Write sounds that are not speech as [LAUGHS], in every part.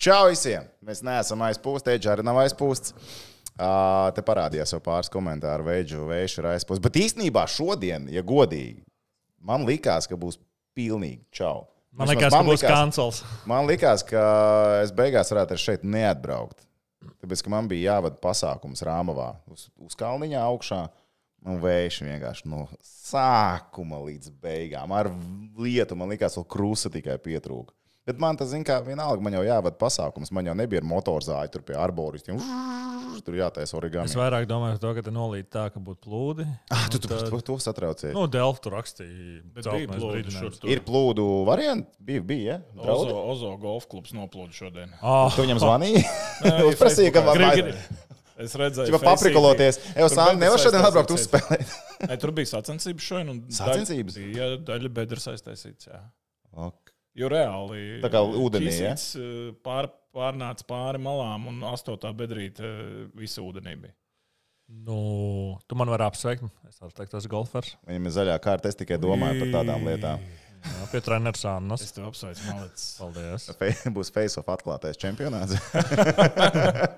Čau visiem! Mēs neesam aizpūsti, Eģis arī nav aizpūsts. Te parādījās jau pāris komentāru, veidžu, vējš ir aizpūsts. Bet īstenībā šodien, ja godīgi, man likās, ka būs pilnīgi čau. Man liekas, ka būs kancels. Man liekas, ka es beigās varētu ar šeit neatbraukt. Tāpēc, ka man bija jāvada pasākums Rāmavā uz, uz kalniņa augšā. Un vējš vienkārši no sākuma līdz beigām. Ar lietu man liekas, ka krusta tikai pietrūka. Bet man tas, zina, kā vienalga, man jau jāvada pasākums. Man jau nebija motorzāļi tur pie arboristiem. Tur jātaisa origami. Es vairāk domāju par to, ka te nolīt tā, ka būtu plūdi. Ah, tu, tu, tu, tu satraucies. Nu, Delft tur rakstīja. bija plūdi šur tur. Ir plūdu varianti? Bija, bija. Ja? Ozo, Ozo golf klubs noplūda šodien. Oh, Tu viņam zvanīji? [LAUGHS] Prasīju, ka man vajag. Es redzēju, man paprikoloties. Evo, Tur Sāni, nevar bedres šodien atbraukt uzspēlēt. Nē, tur bija sacensības šodien. un daļa- Sacensības? Jā, daļa bedres aiztaisīts. Jā. Ok. Jo reāli. Tā kā ūdenī, ja? ķīsīts, eh, Pār, pārnāca pāri malām un astotā bedrīte eh, visu ūdenī bija. nu, tu man vari apsveikt. Es varu teikt, tas ir golfers. Viņam ir zaļā kārta, es tikai domāju par tādām lietām. Jā, pie treneris Annas. Es tev apsveicu, Malicis. Paldies. Fe- Būs face-off atklātais čempionāts. [LAUGHS]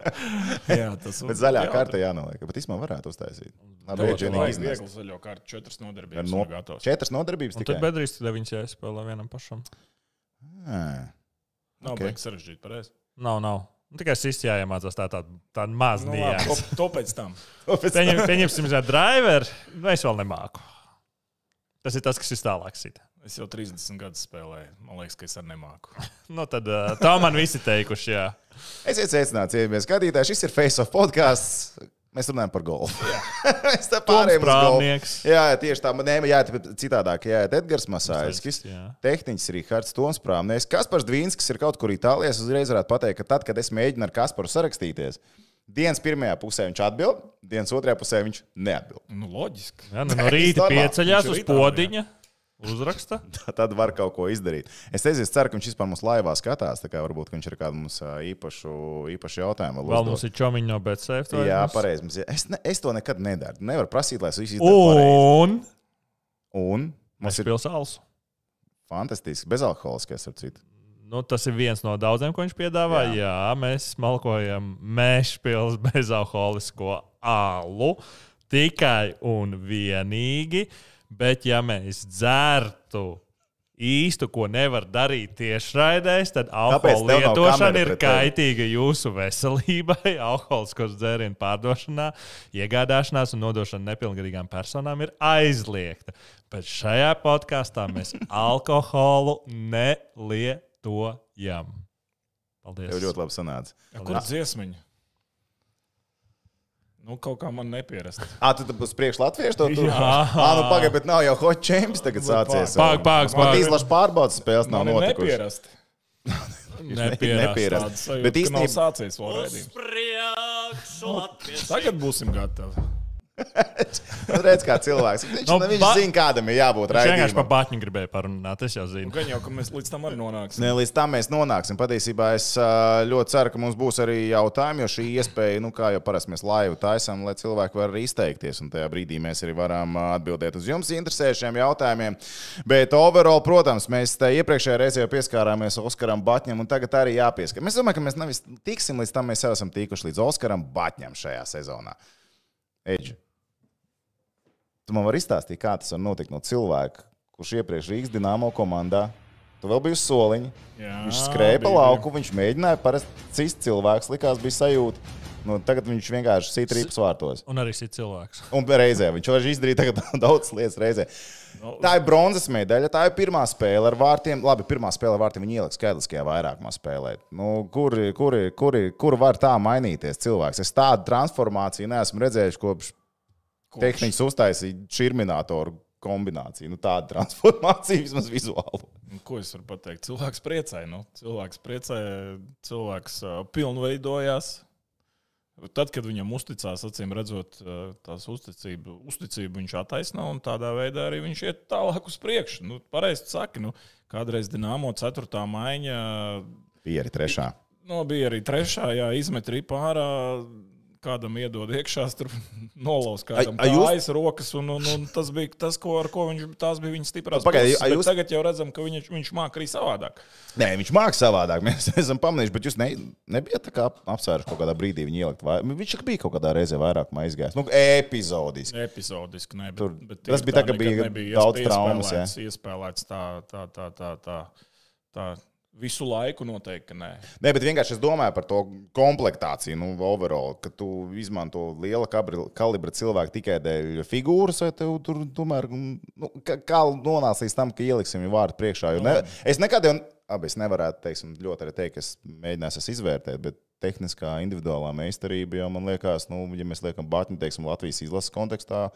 Jā, tas Bet zaļā kārta jānoliek. Bet īstenībā varētu uztaisīt. Labi. iznest. Viegli zaļo kārtu, četras Ar nodarbības. no... Gatavs. Četras nodarbības Un tad tikai. bedrīs deviņas jāspēlē vienam pašam. Ah, Nav ok. okay. baigi sarežģīti, pareizi. Nav, nav. Nu, Tikai šis jāiemācās tā, tā, tā maz Nu, nianses. to, to pēc tam. [LAUGHS] Pieņem, pieņemsim, ka driver, es vēl nemāku. Tas ir tas, kas ir tālāk. Sit. Es jau 30 gadus spēlēju. Man liekas, ka es arī nemāku. [LAUGHS] Nu, tad tā man visi teikuši, jā. Esiet sveicināti, cienījamies skatītāji. Šis ir face-off podkāsts. Mēs runājam par golfu. [LAUGHS] Pārējām uz golfu. Prāvnieks. Jā, jā, tieši tā. Nē, jā, tā citādāk. Jā, Edgars Masāļskis, Jā. tehniķis Rihards Tomsprāvnieks, Kaspars Dvīns, kas ir kaut kur Itālijā. Es uzreiz varētu pateikt, ka tad, kad es mēģinu ar Kasparu sarakstīties, dienas pirmajā pusē viņš atbild, dienas otrajā pusē viņš neatbild. Nu, loģiski. Jā, nu, no rīta pieceļās uz Itālijā. podiņa, uzraksta. [LAUGHS] Tad var kaut ko izdarīt. Es teicu, es ceru, ka viņš vispār mums laivā skatās. Tā kā varbūt viņš ir kādu mums īpašu, īpašu jautājumu. Vēl mums ir čomiņš no BCF. Jā, pareizi. Es, ne, es to nekad nedaru. Nevaru prasīt, lai es visu izdarītu. Un Un mums ir ir pilsēls. fantastiski bezalkoholiskais ar citu. Nu, tas ir viens no daudziem, ko viņš piedāvā. Jā, Jā mēs smalkojam mēšpils [LAUGHS] bezalkoholisko alu tikai un vienīgi. Bet, ja mēs dzertu īstu, ko nevar darīt tiešraidēs, tad alkohola lietošana ir kaitīga jūsu veselībai. [LAUGHS] Alkoholiskos dzērienu pārdošanā, iegādāšanās un nodošana nepilngadīgām personām ir aizliegta. Bet šajā podkāstā mēs [LAUGHS] alkoholu nelietojam. Paldies. Tev ļoti labi sanāca. Ja, kur dziesmiņa? Nu, kaut kā man nepierast. [LAUGHS] Ah, tu uz priekšu latviešu to tur? Jā. Ah, nu pagaidi, bet nav jau hot champs tagad sācies. Pag, pag, Man pag. īslaši pārbaudas spēles nav Man notikušas. nepierast. [LAUGHS] Nepierast. Nepierast. Tāda sajūta, Bet īstenībā sācies vēl redzējums. Tagad būsim gatavi. [LAUGHS] Redz, kā cilvēks. Viņš, Nu, nu, viņš ba- zina, kādam ir jābūt Es vienkārši par raidījumam. Batņu gribēju parunāt. Es jau Nu, zinu. Gan jau, ka mēs līdz tam arī nonāksim. Ne, līdz tam mēs nonāksim. Patiesībā es ļoti ceru, ka mums būs arī jautājumi, jo šī iespēja, nu, kā jau parasti mēs laivu taisām, lai cilvēki var arī izteikties. Un tajā brīdī mēs arī varam atbildēt uz jums interesējušiem jautājumiem. Bet overall, protams, mēs iepriekšējā reizē jau pieskārāmies Oskaram Batņam, un tagad arī jāpieskar. Mēs domājam, ka mēs nevis tiksim līdz tam, mēs jau esam tikuši līdz Oskaram Batņam šajā sezonā. Edži. Tu man vari izstāstīt, kā tas var notikt no cilvēka, kurš iepriekš Rīgas dīnāmo komandā. Tu vēl biji uz soliņa. Jā, Viņš skrēja pa lauku, viņš mēģināja parasti cits cilvēks, likās, bija sajūta. Nu, tagad viņš vienkārši sīt rīpas vārtos. Un arī šis cilvēks. Un reizē viņš var izdarīt tagad [LAUGHS] daudz lietas reizē. Nu, Tā ir bronzas medaļa, tā ir pirmā spēle ar vārtiem. Labi, pirmā spēle ar vārtiem viņa ieliks skaitliskajā vairākumā spēlēt. Nu, kur, kur, kur, kur var tā mainīties cilvēks? Es tādu transformāciju neesmu redzējis kopš Kopš. tehnikas uztaisīja šurminātoru kombināciju. Nu, tāda transformācija vismaz vizuāli. Nu, Ko es varu pateikt? Cilvēks priecāja. Nu, cilvēks priecāja, cilvēks uh, pilnveidojās. Tad, kad viņam uzticās, acīm redzot, tās uzticību, uzticību viņš attaisno un tādā veidā arī viņš iet tālāk uz priekšu. Nu, pareizi saki, nu, kādreiz Dienāmo ceturtā maiņa Bija arī trešā. Nu, bija arī trešā, jā, izmet ripā ārā. Kādam iedod iekšā, tur [LAUGHS] nolauz kādam A- a jūs- kājas, rokas. Un, un, un tas bija tas, ko, ar ko viņš, tās bija viņa stiprās. Pagaidi, puses, a bet jūs- Tagad jau redzam, ka viņš, viņš māca arī savādāk. Nē, viņš mākslinieks savādāk. [LAUGHS] Mēs esam pamanījuši, bet jūs ne, nebijāt tā kā apsvēruši kaut kādā brīdī viņu ielikt. Vai, viņš bija kaut kādā reizē vairāk aizgājis. Nu, epizodiski. Epizodiski, ne, bet, Tur- bet tas bija tā, ka nekad bija daudz iespēlēts- traumas, jā. Iespēlēts tā, tā, tā, tā, tā, tā visu laiku noteikti, nē. Nē, bet vienkārši es domāju par to komplektāciju, nu, overall, ka tu izmanto liela kalibra cilvēku tikai dēļ figūras, vai tev tur tomēr, nu, kā, līdz tam, ka ieliksim viņu vārdu priekšā. Jo Ne, es nekad jau, abi es nevarētu, teiksim, ļoti arī teikt, ka es mēģināšu es izvērtēt, bet tehniskā, individuālā meistarība jau man liekas, nu, ja mēs liekam Bāķiņu, teiksim, Latvijas izlases kontekstā,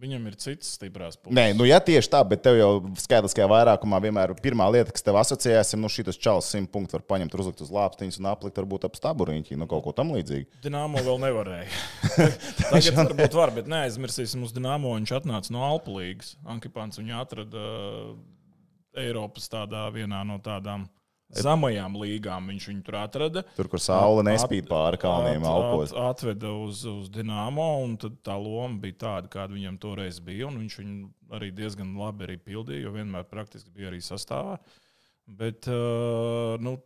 Viņam ir cits stiprās puses. Nē, nu, ja tieši tā, bet tev jau skaitliskajā vairākumā vienmēr ir pirmā lieta, kas tev asociējās, nu, šis čels simt punktu var paņemt, uzlikt uz lāpstiņas un aplikt varbūt ap staburiņķi, nu, kaut ko tam līdzīgu. Dienāmo vēl nevarēja. [LAUGHS] Tagad varbūt var, bet neaizmirsīsim uz Dienāmo. Viņš atnāca no Alpu līnijas. Ankipāns viņu atrada uh, Eiropas tādā vienā no tādām zemajām līgām. Viņš viņu tur atrada. Tur, kur saule nespīd pāri kalniem, At- alpos. at- Atveda uz, uz Dienāmo, un tā loma bija tāda, kāda viņam toreiz bija. un Viņš viņu arī diezgan labi arī pildīja, jo vienmēr praktiski bija arī sastāvā. Bet uh, nu,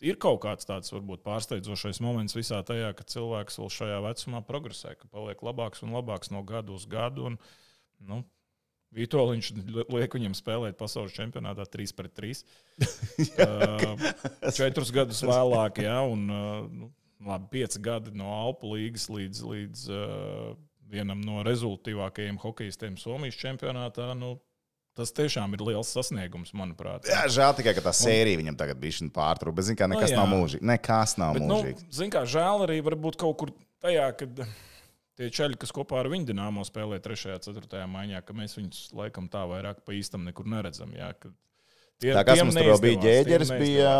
ir kaut kāds tāds varbūt pārsteidzošais moments visā tajā, ka cilvēks vēl šajā vecumā progresē, ka paliek labāks un labāks no gada uz gadu. Un, nu, Vitoļņš liek viņam spēlēt pasaules čempionātā 3 pret 3. [LAUGHS] uh, četrus gadus vēlāk, jā, un uh, nu, labi, pieci gadi no Alpu līgas līdz, līdz uh, vienam no rezultātīvākajiem hokeistiem Somijas čempionātā. Nu, tas tiešām ir liels sasniegums, manuprāt. Jā, žēl tikai, ka tā sērija viņam tagad bija šī pārtrauka, bet, zin kā, nekas Nu, jā. nav mūžīgs. Nekas nav Bet, nu, mūžīgs. Ziniet, kā žēl arī varbūt kaut kur tajā, kad tie čaļi, kas kopā ar viņu dīnāmo spēlē 3. un 4. maiņā, ka mēs viņus laikam tā vairāk pa īstam nekur neredzam. Jā, tie, Tā tiem mums tur bija? Ģēģeris bija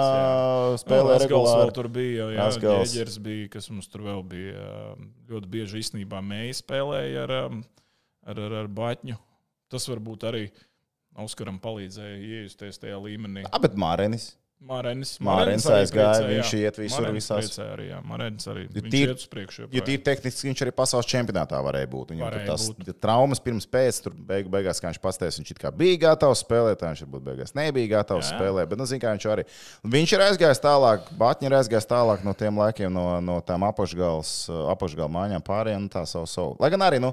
spēlē Nu, regulāri. tur bija, jā. Ģēģeris bija, kas mums tur vēl bija. Ļoti bieži īstenībā mēģināja spēlēja ar, um, ar, ar, ar Batņu. Tas varbūt arī Oskaram palīdzēja iejusties tajā līmenī. Ah, bet Mārenis. Arī aizgāja, priecē, viņš iet visur Mārēnis visās. priecē Arī, jā, Mārēnis arī. Viņš tīri- iet uz priekšu. Jo tīri tehniski viņš arī pasaules čempionātā varēja būt. Viņam Varēja tās būt. traumas pirms pēc, tur beig, beigās, kā viņš pasteicis, viņš it kā bija gatavs spēlēt, tā viņš varbūt beigās nebija gatavs Jā. spēlēt. Bet, nu, zin, kā viņš arī. Viņš ir aizgājis tālāk, Batņi ir aizgājis tālāk no tiem laikiem, no, no tām apakšgals, apakšgala mājām pārējiem, nu, tā savu savu. Lai gan arī, nu,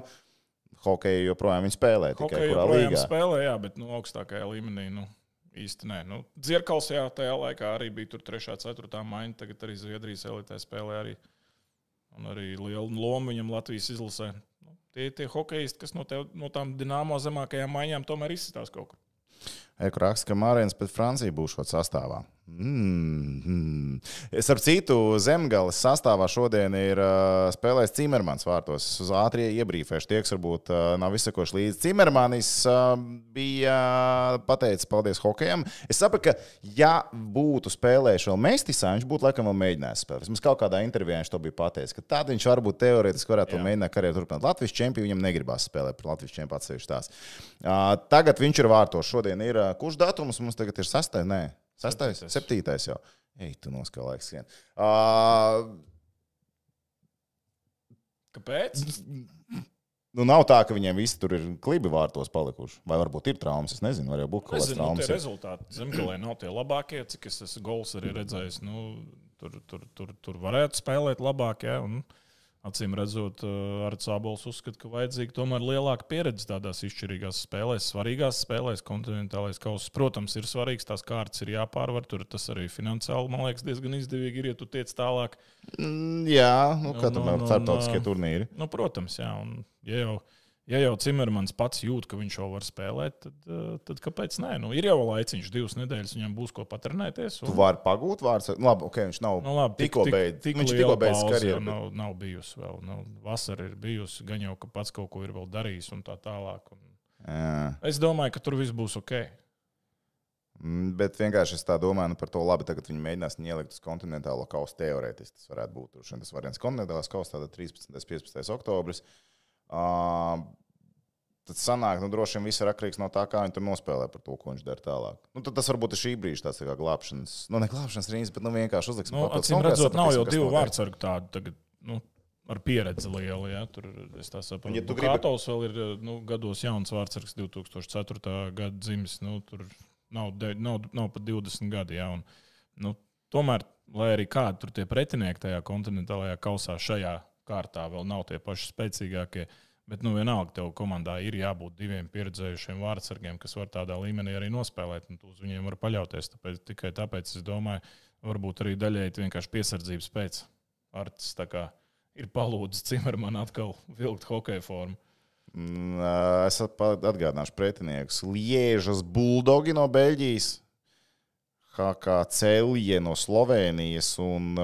hokeju joprojām viņi spēlē, tikai Hokeju kurā līgā. spēlē, jā, bet nu, augstākajā līmenī. Nu. Īsti nē. Nu, Dzirkals jā, tajā laikā arī bija tur 3. un 4. maiņa. Tagad arī Zviedrijas elitē spēlē arī. Arī lielu lomu viņam Latvijas izlasē. Nu, tie tie hokeisti, kas no, tev, no tām dināmo zemākajām maiņām tomēr izsitās kaut kur. Eku raksta, ka Mārēns pēc Francijas būs šāds sastāvā. Mm, mm. Starp citu, zemgales sastāvā šodien ir uh, spēlējis Cimermans vārtos. Es Uz ātrie iebrīfēšu tie, kas varbūt uh, nav izsakoši līdzi. Cimermanis uh, bija pateicis paldies hokejam. Es saprotu, ka ja būtu spēlējis vēl Mestisā, viņš būtu laikam vēl mēģinājis spēlēt. Vismaz kaut kādā intervijā viņš to bija pateicis, ka tad viņš varbūt teorētiski varētu Jā. mēģināt karjeru turpināt. Latvijas čempionu viņam negribās spēlēt par Latvijas čempionu atsevišķi tās. Uh, tagad viņš ir vārtos. Šodien ir uh, kurš datums mums tagad ir sastais? Nē, sastais, Septītais. septītais jau. Ej, tu noskā laiks skrien. Uh, Kāpēc? nu, nav tā, ka viņiem visi tur ir klibi vārtos palikuši. Vai varbūt ir traumas. Es nezinu, var jau būt kaut kādas nu, traumas. tie rezultāti Zemgalē nav tie labākie, cik es esmu gols arī redzējis. Nu, tur, tur, tur, tur varētu spēlēt labāk, ja, un acīm redzot, ar Cābols uzskata, ka vajadzīga tomēr lielāka pieredze tādās izšķirīgās spēlēs, svarīgās spēlēs, kontinentālais kausas. Protams, ir svarīgs, tās kārtas ir jāpārvar, tur tas arī finansiāli, man liekas, diezgan izdevīgi ir, ja tu tiec tālāk. Mm, jā, nu, kā Nu, nu, ir nu, starptautiskie turnīri. Nu, protams, jā, un ja jau. Ja jau Cimermans pats jūt, ka viņš jau var spēlēt, tad, eh, tad kāpēc nē? Nu, ir jau laiciņš, divas nedēļas, viņam būs ko patrenēties. Tu vari pagūt vārds. Nu, labi, okay, viņš nav. Nu, labi, tikko beidz- viņš tikko beidz karjeru, bet- Nav, nav bijusi vēl. Nu, vasara ir bijusi, gan jau, ka pats kaut ko ir vēl darījis un tā tālāk. Un Jā. es domāju, ka tur viss būs ok. Mm, Bet vienkārši es tā domāju nu, par to, labi, tagad viņi mēģinās ielikt uz kontinentālo kausu teorētiski. Tas varētu būt vien tas variants. Kontinentālās kausas tātad 13. un 15. oktobris. Uh, tad sanāk, nu, droši vien viss ir atkarīgs no tā, kā viņi tur nospēlē par to, ko viņš dara tālāk. Nu, tad tas varbūt ir šī brīža tāds tā kā glābšanas, nu, ne glābšanas rīns, bet nu, vienkārši uzliksim Nu, acīm redzot, nav jau divu vārdsargu tādu tagad nu, ar pieredzi lielu. Ja? Tur es tā saprotu. Ja tu tu gribi- Katovs vēl ir nu, gados jauns vārdsargs, 2004. gada dzimis. Nu, tur nav, de, nav, nav pat 20 gadi. Ja? Un, nu, tomēr, lai arī kādi tur tie pretinieki tajā kontinentālajā kausā šajā kārtā vēl nav tie paši spēcīgākie. Bet, nu, vienalga, tev komandā ir jābūt diviem pieredzējušiem vārdsargiem, kas var tādā līmenī arī nospēlēt, un tu uz viņiem var paļauties. Tāpēc, tikai tāpēc es domāju, varbūt arī daļēji vienkārši piesardzības pēc. Arts kā ir palūdzis Cimermanam atkal vilkt hokeja formu. Mm, Es atgādināšu pretiniekus. Liežas buldogi no Beļģijas, HK Celje no Slovenijas un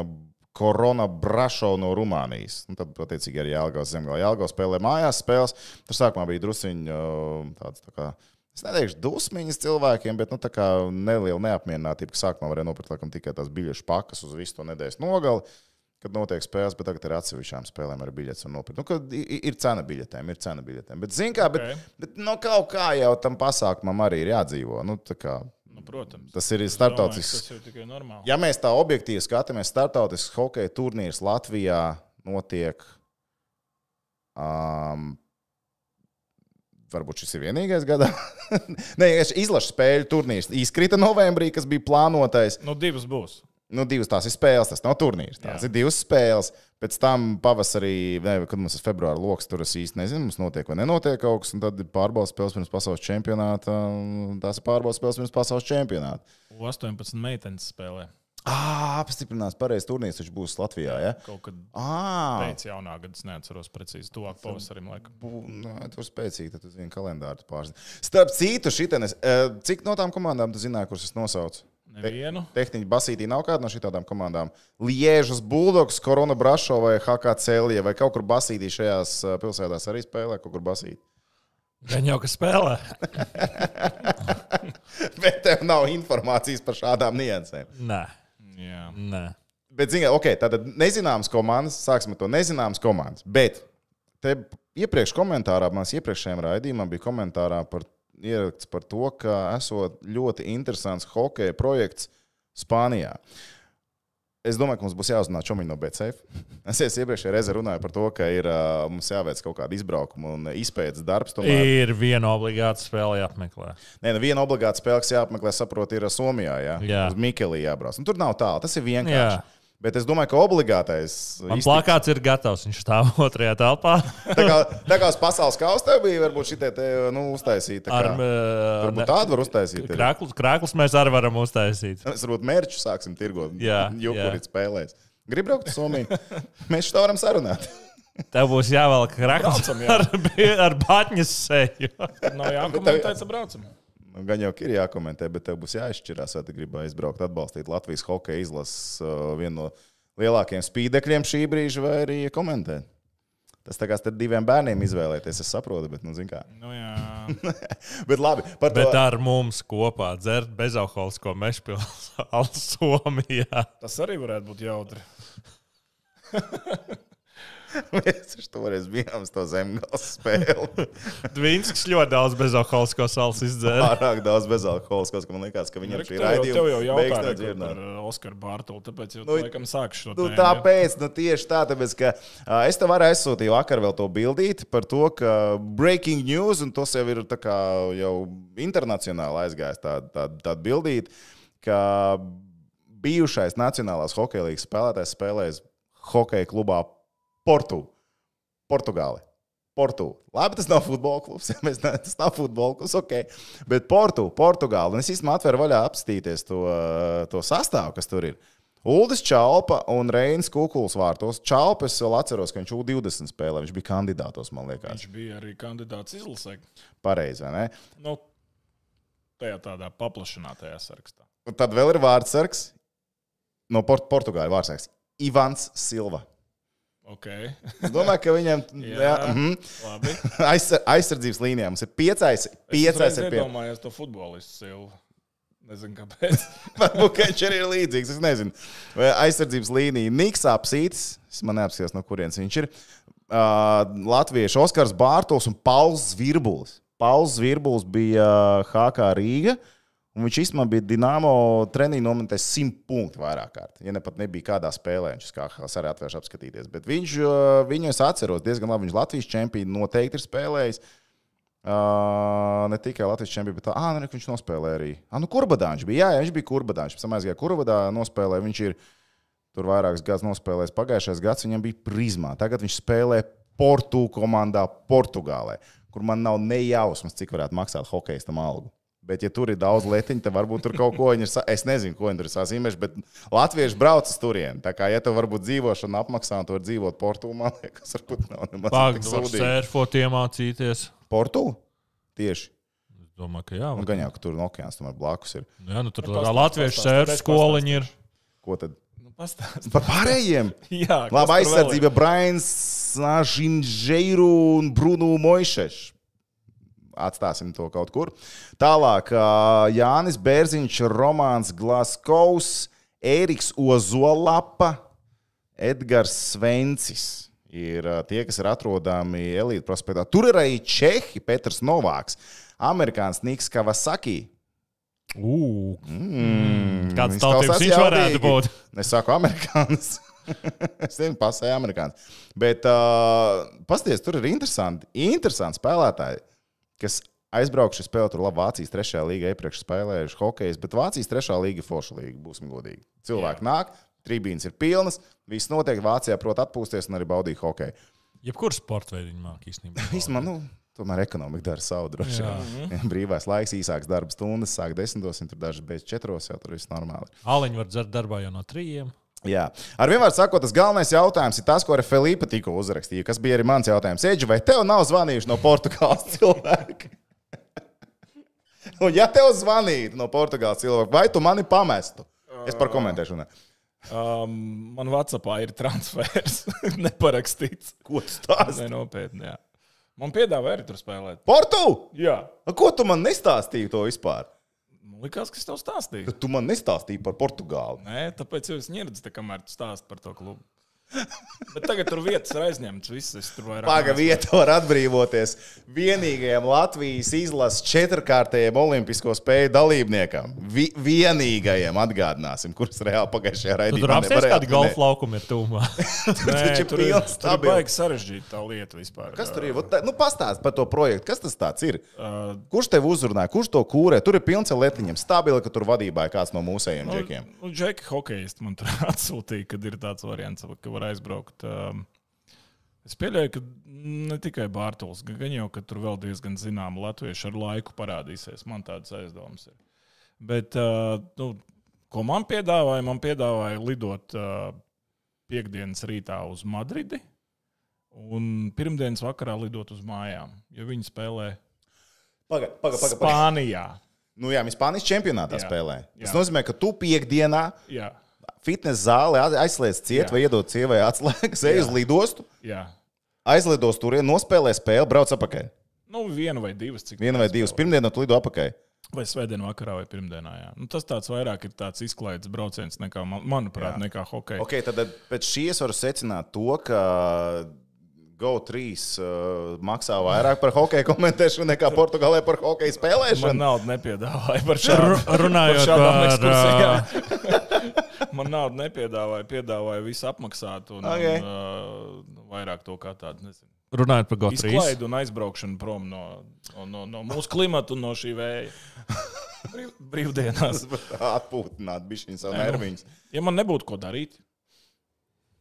Korona Brašo no Rumānijas. Un tad, attiecīgi, arī Jālgavas zemgālē. Jālgavas spēlē mājās spēles. Tur sākumā bija drusciņi tāds tā kā. Es neteikšu dusmiņas cilvēkiem, bet nu, neliela neapmierinātība, ka sākumā varēja nopirkt laikam, tikai tās biļešu pakas uz visu to nedēļas nogali. Kad notiek spēles, bet tagad ir atsevišķām spēlēm ar biļetes un nopirkt. Nu, ir cena biļetēm, ir cena biļetēm. Bet, zin kā, bet, Ok. bet no kaut kā jau tam pasākumam arī ir jādzīvo. Nu, kā, Nu, protams. tas ir Es domāju, starptautisks. Tas ir tikai normāli. Ja mēs tā objektīvi skatāmies, starptautisks hokeja turnīrs Latvijā notiek. Um, Varbūt šis ir vienīgais gadā. [LAUGHS] Nē, izlaša spēļu turnīrs izkrita novembrī, kas bija plānotais. Nu, divas būs. Nu, divas tās ir spēles, tas nav turnīrs. Tās Jā. ir divas spēles. Pēc tam pavasarī, ne, kad mums ir februāra lokus, tur es īsti nezinu, mums notiek vai nenotiek kaut kas. un Tad ir pārbaudas spēles pirms pasaules čempionāta. Tās ir pārbaudas spēles pirms pasaules čempionāta. 18 meitenes spēlē. Ah, apstiprinās, pareizs turnīrs taču būs Latvijā. Ja? Kaut kad Ah, pēc jaunā gada, es neatceros precīzi, tuvāk pavasarim. Bū- nu, tur spēcīgi, tad tu zini kalendāru pārzini. Starp citu, šitienes, eh, cik no tām komandām tu zināji, kuras es nosaucu? Nevienu. Tehniski basītī nav kāda no šīm komandām. Liežas, Bulldogs, Korona Brašo vai HK Celija vai kaut kur basītī šajās pilsētās arī spēlē, kaut kur basītī. Gan jau, ka spēlē. [LAUGHS] Bet tev nav informācijas par šādām niansēm. Nē, Jā. nē. Bet, ziniet, ok, tātad nezināmas komandas, sāksim ar to nezināmas komandas. Bet te iepriekš komentārā, manas iepriekšējām raidījumā bija komentārā par, ieraksts par to, ka esot ļoti interesants hokeja projekts Spānijā. Es domāju, ka mums būs jāuzzina čomiņi no BCF. [LAUGHS] Es jau iepriekšējā reizē runāju par to, ka ir mums jāveic kaut kāda izbraukuma un izpētes darbs. Tomēr, Ir viena obligāta spēle jāapmeklē. Nē, nu viena obligāta spēle, kas jāapmeklē, saprot, ir Somijā. Jā, Jā. uz Mikelī jābrauc. Un tur nav tālu, tas ir vienkārši. Jā. Bet es domāju, ka obligātais. Man iztiks- plakāts ir gatavs. Viņš stāv [LAUGHS] otrajā telpā [LAUGHS] Tā kā, tā kā uz pasaules kaustā bija, varbūt šī te nu, uztaisīta. ar Kā, varbūt tādu var uztaisīt. krāklus. Krāklus mēs arī varam uztaisīt. Mēs varbūt mērķu sāksim tirgot. Jā, [LAUGHS] Jukurīt spēlēs. Gribu braukt uz Somiju. Mēs šo varam sarunāt. Tev būs jāvelk krāklus jā. ar, ar batņas seju. Nav jākomentē, ka braucam. Nu, Gan jau ir jākomentē, bet tev būs jāizšķirās, vai tu gribi aizbraukt, atbalstīt Latvijas hokeja izlases uh, vienu no lielākajiem spīdekļiem šī brīža, vai arī komentēt. Tas tā kā starp diviem bērniem izvēlēties, es saprotu, bet, nu, zin kā. Nu, jā. [LAUGHS] Bet labi, par to. Bet ar mums kopā dzert bezalkoholisko mešpilsētu [LAUGHS] Somijā. Tas arī varētu būt jautri. [LAUGHS] Mēs taču toreiz bijām uz to zemgāles spēli. [LAUGHS] Dvīnskis ļoti daudz bezalkoholisko salas izdzēra. Pārāk daudz bezalkoholiskos, ka man liekas, ka viņam Tev šī jau, tev jau raidījuma beigas par dzirdama. uh, Oskaru Bārtaļu, tāpēc jau Nu, nu, laikam sākšu šo Nu, tēmu, tāpēc, nu, tieši tā, tāpēc, ka uh, es tev arī aizsūtīju vakar vēl to bildīti par to, ka breaking news, un tas jau ir tā kā jau internacionāli aizgājis tāda tā, tā bildīte, ka bijušais Nacionālās hokeja līnijas spēlētājs spēlēs hokeja klubā Portu, Portugāli. Portu. Labi, tas nav futbola klubs. Mēs, ne, tas nav futbola klubs, ok. Bet Portu, Portugāli. Un es īstenībā atveru vaļā apstīties to, to sastāvu, kas tur ir. Uldis Čalpa un Reinis Kukuls vārtos. Čalpa es vēl atceros, ka viņš U20 spēlē. Viņš bija kandidātos, man liekas. Viņš bija arī kandidāts izlasē. Pareizi, vai ne? Nu, tajā tādā paplašinātajā sarakstā. Un tad vēl ir vārdsargs no Port Portugāļu vārdsargs. Ivans Silva. Okay. Es domāju, ka viņam [LAUGHS] Jā. mhm. Labi. [LAUGHS] Aizsar, aizsardzības līnijā mums ir piecais. Piecais es ir pie... iedomājos to futbolistu Silvu. Nezinu, kāpēc. [LAUGHS] Varbūt ka viņš arī ir līdzīgs. Es nezinu. Aizsardzības līnija Niks Apsītis. Es man neapskatījos, no kurienes viņš ir. Uh, Latviešu Oskars Bārtos un Pauls Zvirbulis. Pauls Zvirbulis bija HK Rīga. Un viņš īstenībā bija Dienāmo treniņā nometnējis simt punktu vairāk kārt. Ja ne pat nebija kādā spēlē, viņš kā arī atvērš apskatīties. Bet viņš, uh, viņu es atceros diezgan labi. Viņš Latvijas čempionu noteikti ir spēlējis. Uh, ne tikai Latvijas čempions, bet ah, ne, viņš nospēlēja arī. Ah, nu, Kurbadāņš bija. Jā, jā, viņš bija Kurbadāņš. Pēc tam aizgāja Kurbadā, nospēlēja. Viņš ir tur vairākus gadus nospēlējis. Pagājušais gads viņam bija prizmā. Tagad viņš spēlē Portu komandā Portugālē, kur man nav nejausmas, cik varētu maksāt hokeja algu. Bet, ja tur ir daudz lietiņu, tad varbūt tur kaut ko viņi ir. Es nezinu, ko viņi tur ir sazīmējuši, bet latvieši brauc uz turieni. Tā kā, ja tev varbūt dzīvošana apmaksā, un tu vari dzīvot Portugālē, man liekas, varbūt nav nemaz var sūdīgi. sērfot, iemācīties. Portu? Tieši. Es domāju, ka jā. Un var. gan jau, ka tur no okeāna tomēr blakus ir. Jā, nu tur Nu, tā pastāst, latviešu sērfu skoliņi ir. Ko tad? Nu, pastāst. Par pārējiem! [LAUGHS] Jā, kas Labi, tur aizsardzība Brains, Žinžeiru un Brunu Moišešu. Atstāsim to kaut kur. Tālāk, Jānis Bērziņš, Romanis Glaskovs, Ēriks Ozolapa, Edgars Svencis. Ir tie, kas ir atrodami Elīte prospektā. Tur ir arī Čehi, Petrs Novāks, Amerikānis Niks Kavasaki. Ugh, Mm, kāds viņš tautības klausās viņš varētu būt? Es saku, amerikānis. [LAUGHS] es nezinu, pasēju amerikānis. Bet, uh, pasties, tur ir interesanti, interesanti spēlētāji, kas aizbraukuši spēlēt tur labi. Vācijas trešajā līgā iepriekš spēlējuši hokeju, bet Vācijas trešā līga ir forša līga, būsim godīgi. Cilvēki Jā. nāk, trījums ir pilnas, viss notiek. Vācijā prot atpūsties un arī baudīt hokeju. Jebkurš sports veids viņa māk īstenībā. [LAUGHS] Vismaz, nu, tomēr ekonomika dara savu droši vien. [LAUGHS] Brīvais laiks, īsāks darba stundas, sāk desmitos, un tur daži beidz četros, jau tur viss normāli. Aliņu var dzert darbā jau no trījiem. Jā, ar vienmēr sakot, tas galvenais jautājums ir tas, ko arī Filipa tikko uzrakstīja. Kas bija arī mans jautājums? Eģi, vai tev nav zvanījuši no Portugāles [LAUGHS] cilvēki? Un, ja tev zvanītu no Portugāles cilvēki, vai tu mani pamestu? Es par komentēšu. Ne. Um, man Vācijā ir transfers, [LAUGHS] neparakstīts. Ko tu stāsti? Nē, nopietni. Jā. Man piedāvāja arī tur spēlēt. Portu! Jā, A, Ko tu man nestāstīji to vispār? Man liekas, kas tev stāstīja. Tu man nestāstīji par Portugāli. Nē, tāpēc es neredzu, kamēr tu stāst par to klubu. [LAUGHS] Bet tagad tur vietas ir aizņemtas. Visas tur vairāk. Paga neesmu. vieta var atbrīvoties vienīgajam Latvijas izlases četrkārtajam olimpisko spēļu dalībniekam. Vi vienīgajam atgādināsim, kurš reāli pagājušajā raidījumā tur apsies, kādi golfa laukumi ir tūmā. [LAUGHS] Nē, taču ir tur pilns tur stabils. baigi sarežģīta tā lieta vispār. Kas tur ir? Tā- Nu, pastāst par to projektu. Kas tas tāds ir? Uh, Kurš tev uzrunāja? Kurš to kūrē? Tur ir pilns ar lietiņiem. Stabili, ka tur vadībā ir kāds no mūsējiem džekiem. Nu, Džeki, hokejisti man tur [LAUGHS] atsūtīja, kad ir tāds variants, ka var aizbraukt. Um, es pieļauju, ka ne tikai Bārtaļs, gan jau, ka tur vēl diezgan zināma latviešu ar laiku parādīsies. Man tādas aizdomas ir. Bet, uh, nu, ko man piedāvāja? Man piedāvāja lidot uh, piekdienas rītā uz Madridi un pirmdienas vakarā lidot uz mājām, jo viņi spēlē Pagaid, pagaid, pagaid. Paga. Spānijā. Nu, jā, mēs Spānijas čempionātā Jā. spēlē. Tas Jā. nozīmē, ka tu piekdienā Jā, fitnes zālē aizslēdz ciet Jā. vai iedod sievai atslēgas, ej uz lidostu, jā. aizlidos tur, nospēlē spēli, brauc atpakaļ. Nu, viena vai divas. Cik Viena vai divas. Pirmdienā tu lido atpakaļ. Vai svētdienā vakarā vai pirmdienā. Jā. Nu, tas tāds vairāk ir tāds izklaides brauciens, nekā, man- manuprāt, Jā. nekā hokeja. Okay, tad pēc šīs varu secināt to, ka GO3 uh, maksā vairāk par hokeja komentēšanu nekā Portugālē par hokeja Man spēlēšanu. naudu nepiedāvāja par šādu. Ru- [LAUGHS] Man naudu nepiedāvāja, piedāvāja visu apmaksāt un, Ok. okay. un uh, vairāk to kā tādu. Nezinu. Runājot par GO3. Izklaidu un aizbraukšanu prom no, no, no, no mūsu klimata un no šī vēja. [LAUGHS] Brīv, brīvdienās. Atpūtināt bišķiņu savu nerviņus. Ja man nebūtu ko darīt,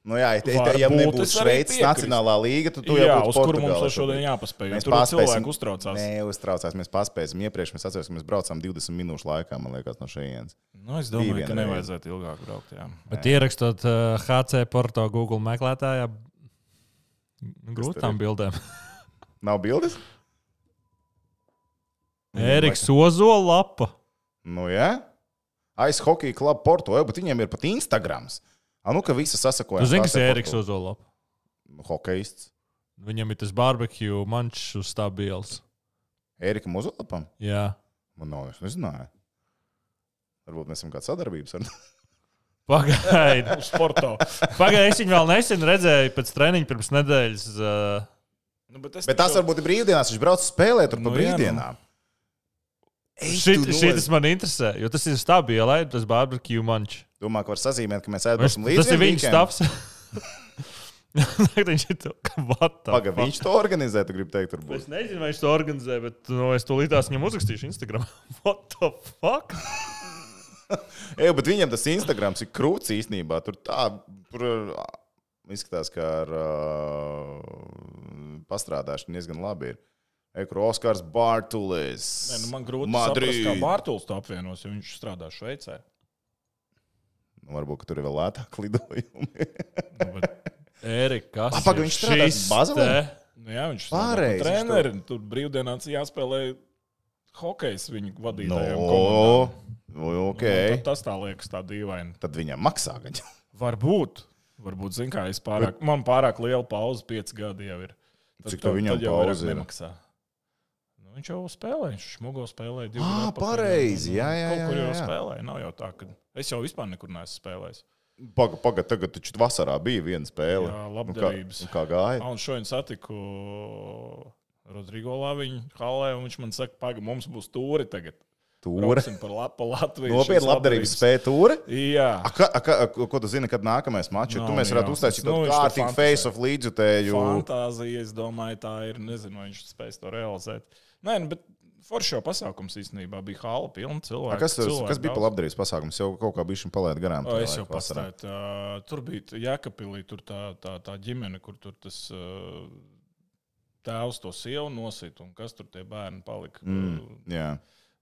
Nu jā, ja, ja, ja arī Šveices nacionālā līga, tad tu jau jā, būtu uz kuru mums šodien jāpaspēj. Mēs Tur cilvēki uztraucās. Nē, uztraucās. Mēs paspēsim. Iepriekš mēs atceramies, ka mēs braucām 20 minūšu laikā, man liekas, no šejienes. Nu, es domāju, Bija ka nevajadzētu ilgāk braukt. Jā. Bet ierakstot uh, HC Porto Google meklētājā, grūti tur tām ir? bildēm. [LAUGHS] Nav bildes? [LAUGHS] Ēriks Ozola lapa. Nu, jā. Aiz hokeja kluba Porto, jau, bet viņiem ir pat Instagrams. A, nu, ka visi sasakoja. Tu zini, kas ir Ēriks Ozola lapa? Hokejists. Viņam ir tas barbecue mančs uz stabils. Ērikam uzlapam? Jā. Man nav, es nezināju. Varbūt mēs esam kādā sadarbības ar [LAUGHS] Pagaidi. [LAUGHS] Uz sporta. Pagaidi, es viņu vēl nesen redzēju pēc treniņa pirms nedēļas. Uh, nu, bet Bet tas taču- varbūt ir brīvdienās. Viņš brauc spēlēt tur pa Nu, jā, nu. brīvdienām. Šit, tu šitas noz- man interesē, jo tas ir stabili, tas barbecue manč. Domā, ka var sazīmēt, ka mēs ēdam līdzi. tas ir viņa stāvs. [LAUGHS] viņš ir Paga, viņš to organizē, tu gribi teikt, turbūt. Es nezinu, vai viņš to organizē, bet nu, es to līdās viņam uzrakstīšu Instagram. [LAUGHS] What the fuck? [LAUGHS] Ej, bet viņam tas Instagrams ir krūts īstenībā. Tur tā, tur izskatās, ka ar uh, pastrādāšanu diezgan labi ir. Ekro Oskars Bartulis. Nē, nu man grūti saprast, kā Madrid. Bārtuls to apvienos, jo viņš strādā Šveicē. Nu, varbūt, tur ir vēl lētāk lidojumi. Nu, Erika, kas Ah, paga, viņš strādā Bazelē? nu, jā, viņš Pareizi, ir viņš treneris. Tur brīvdienās jāspēlē hokejs viņu vadītājiem. no, komandām. nu, ok. Nu, tas tā liekas tā dīvaini. Tad viņam maksā gan. Varbūt. Varbūt, zin kā, es pārāk, man pārāk liela pauze, pieci gadi jau ir. Tad, Cik tev viņam pauze ir? nemaksā. Nu, viņš jau spēlē, viņš šmugo spēlēja. divu Ā, gadu atpakaļ. pareizi, jā, jā, Kaut jā, kur jau jā. spēlēja. Nav jau tā, ka es jau vispār nekur neesmu spēlējis. Pagaid, paga, tagad taču vasarā bija viena spēle. Jā, Nu, labdarības. Kā, kā gāja? Un šodien satiku Rodrigo Laviņu halē, un viņš man saka, pagaidi, mums būs tūri tagad. Brauksim par, la, pa Latviju. Nopietni labdarības spēja tūre. Jā. A, ka, a, ka, ko tu zini, kad nākamais mačs ir? Nav Tu mēs varētu uztaisīt Nu, tādu tur kārtīgu face of līdzjutēju. Fantāzija, es domāju, tā ir. Nezinu, vai viņš spēs to realizēt. Nē, nu, bet foršs jau pasākums īstenībā bija hala pilna A, cilvēku. Kas, tas, cilvēku kas bija daudz. par labdarības pasākumu? Jau kaut kā šim palaid garām. O, es jau pastāju. Tā, tur bija Jēkabīlī, tur tā, tā, tā ģimene, kur tur tas tēvs to sievu nosita, un kas tur tie bērni palika. Mm, jā.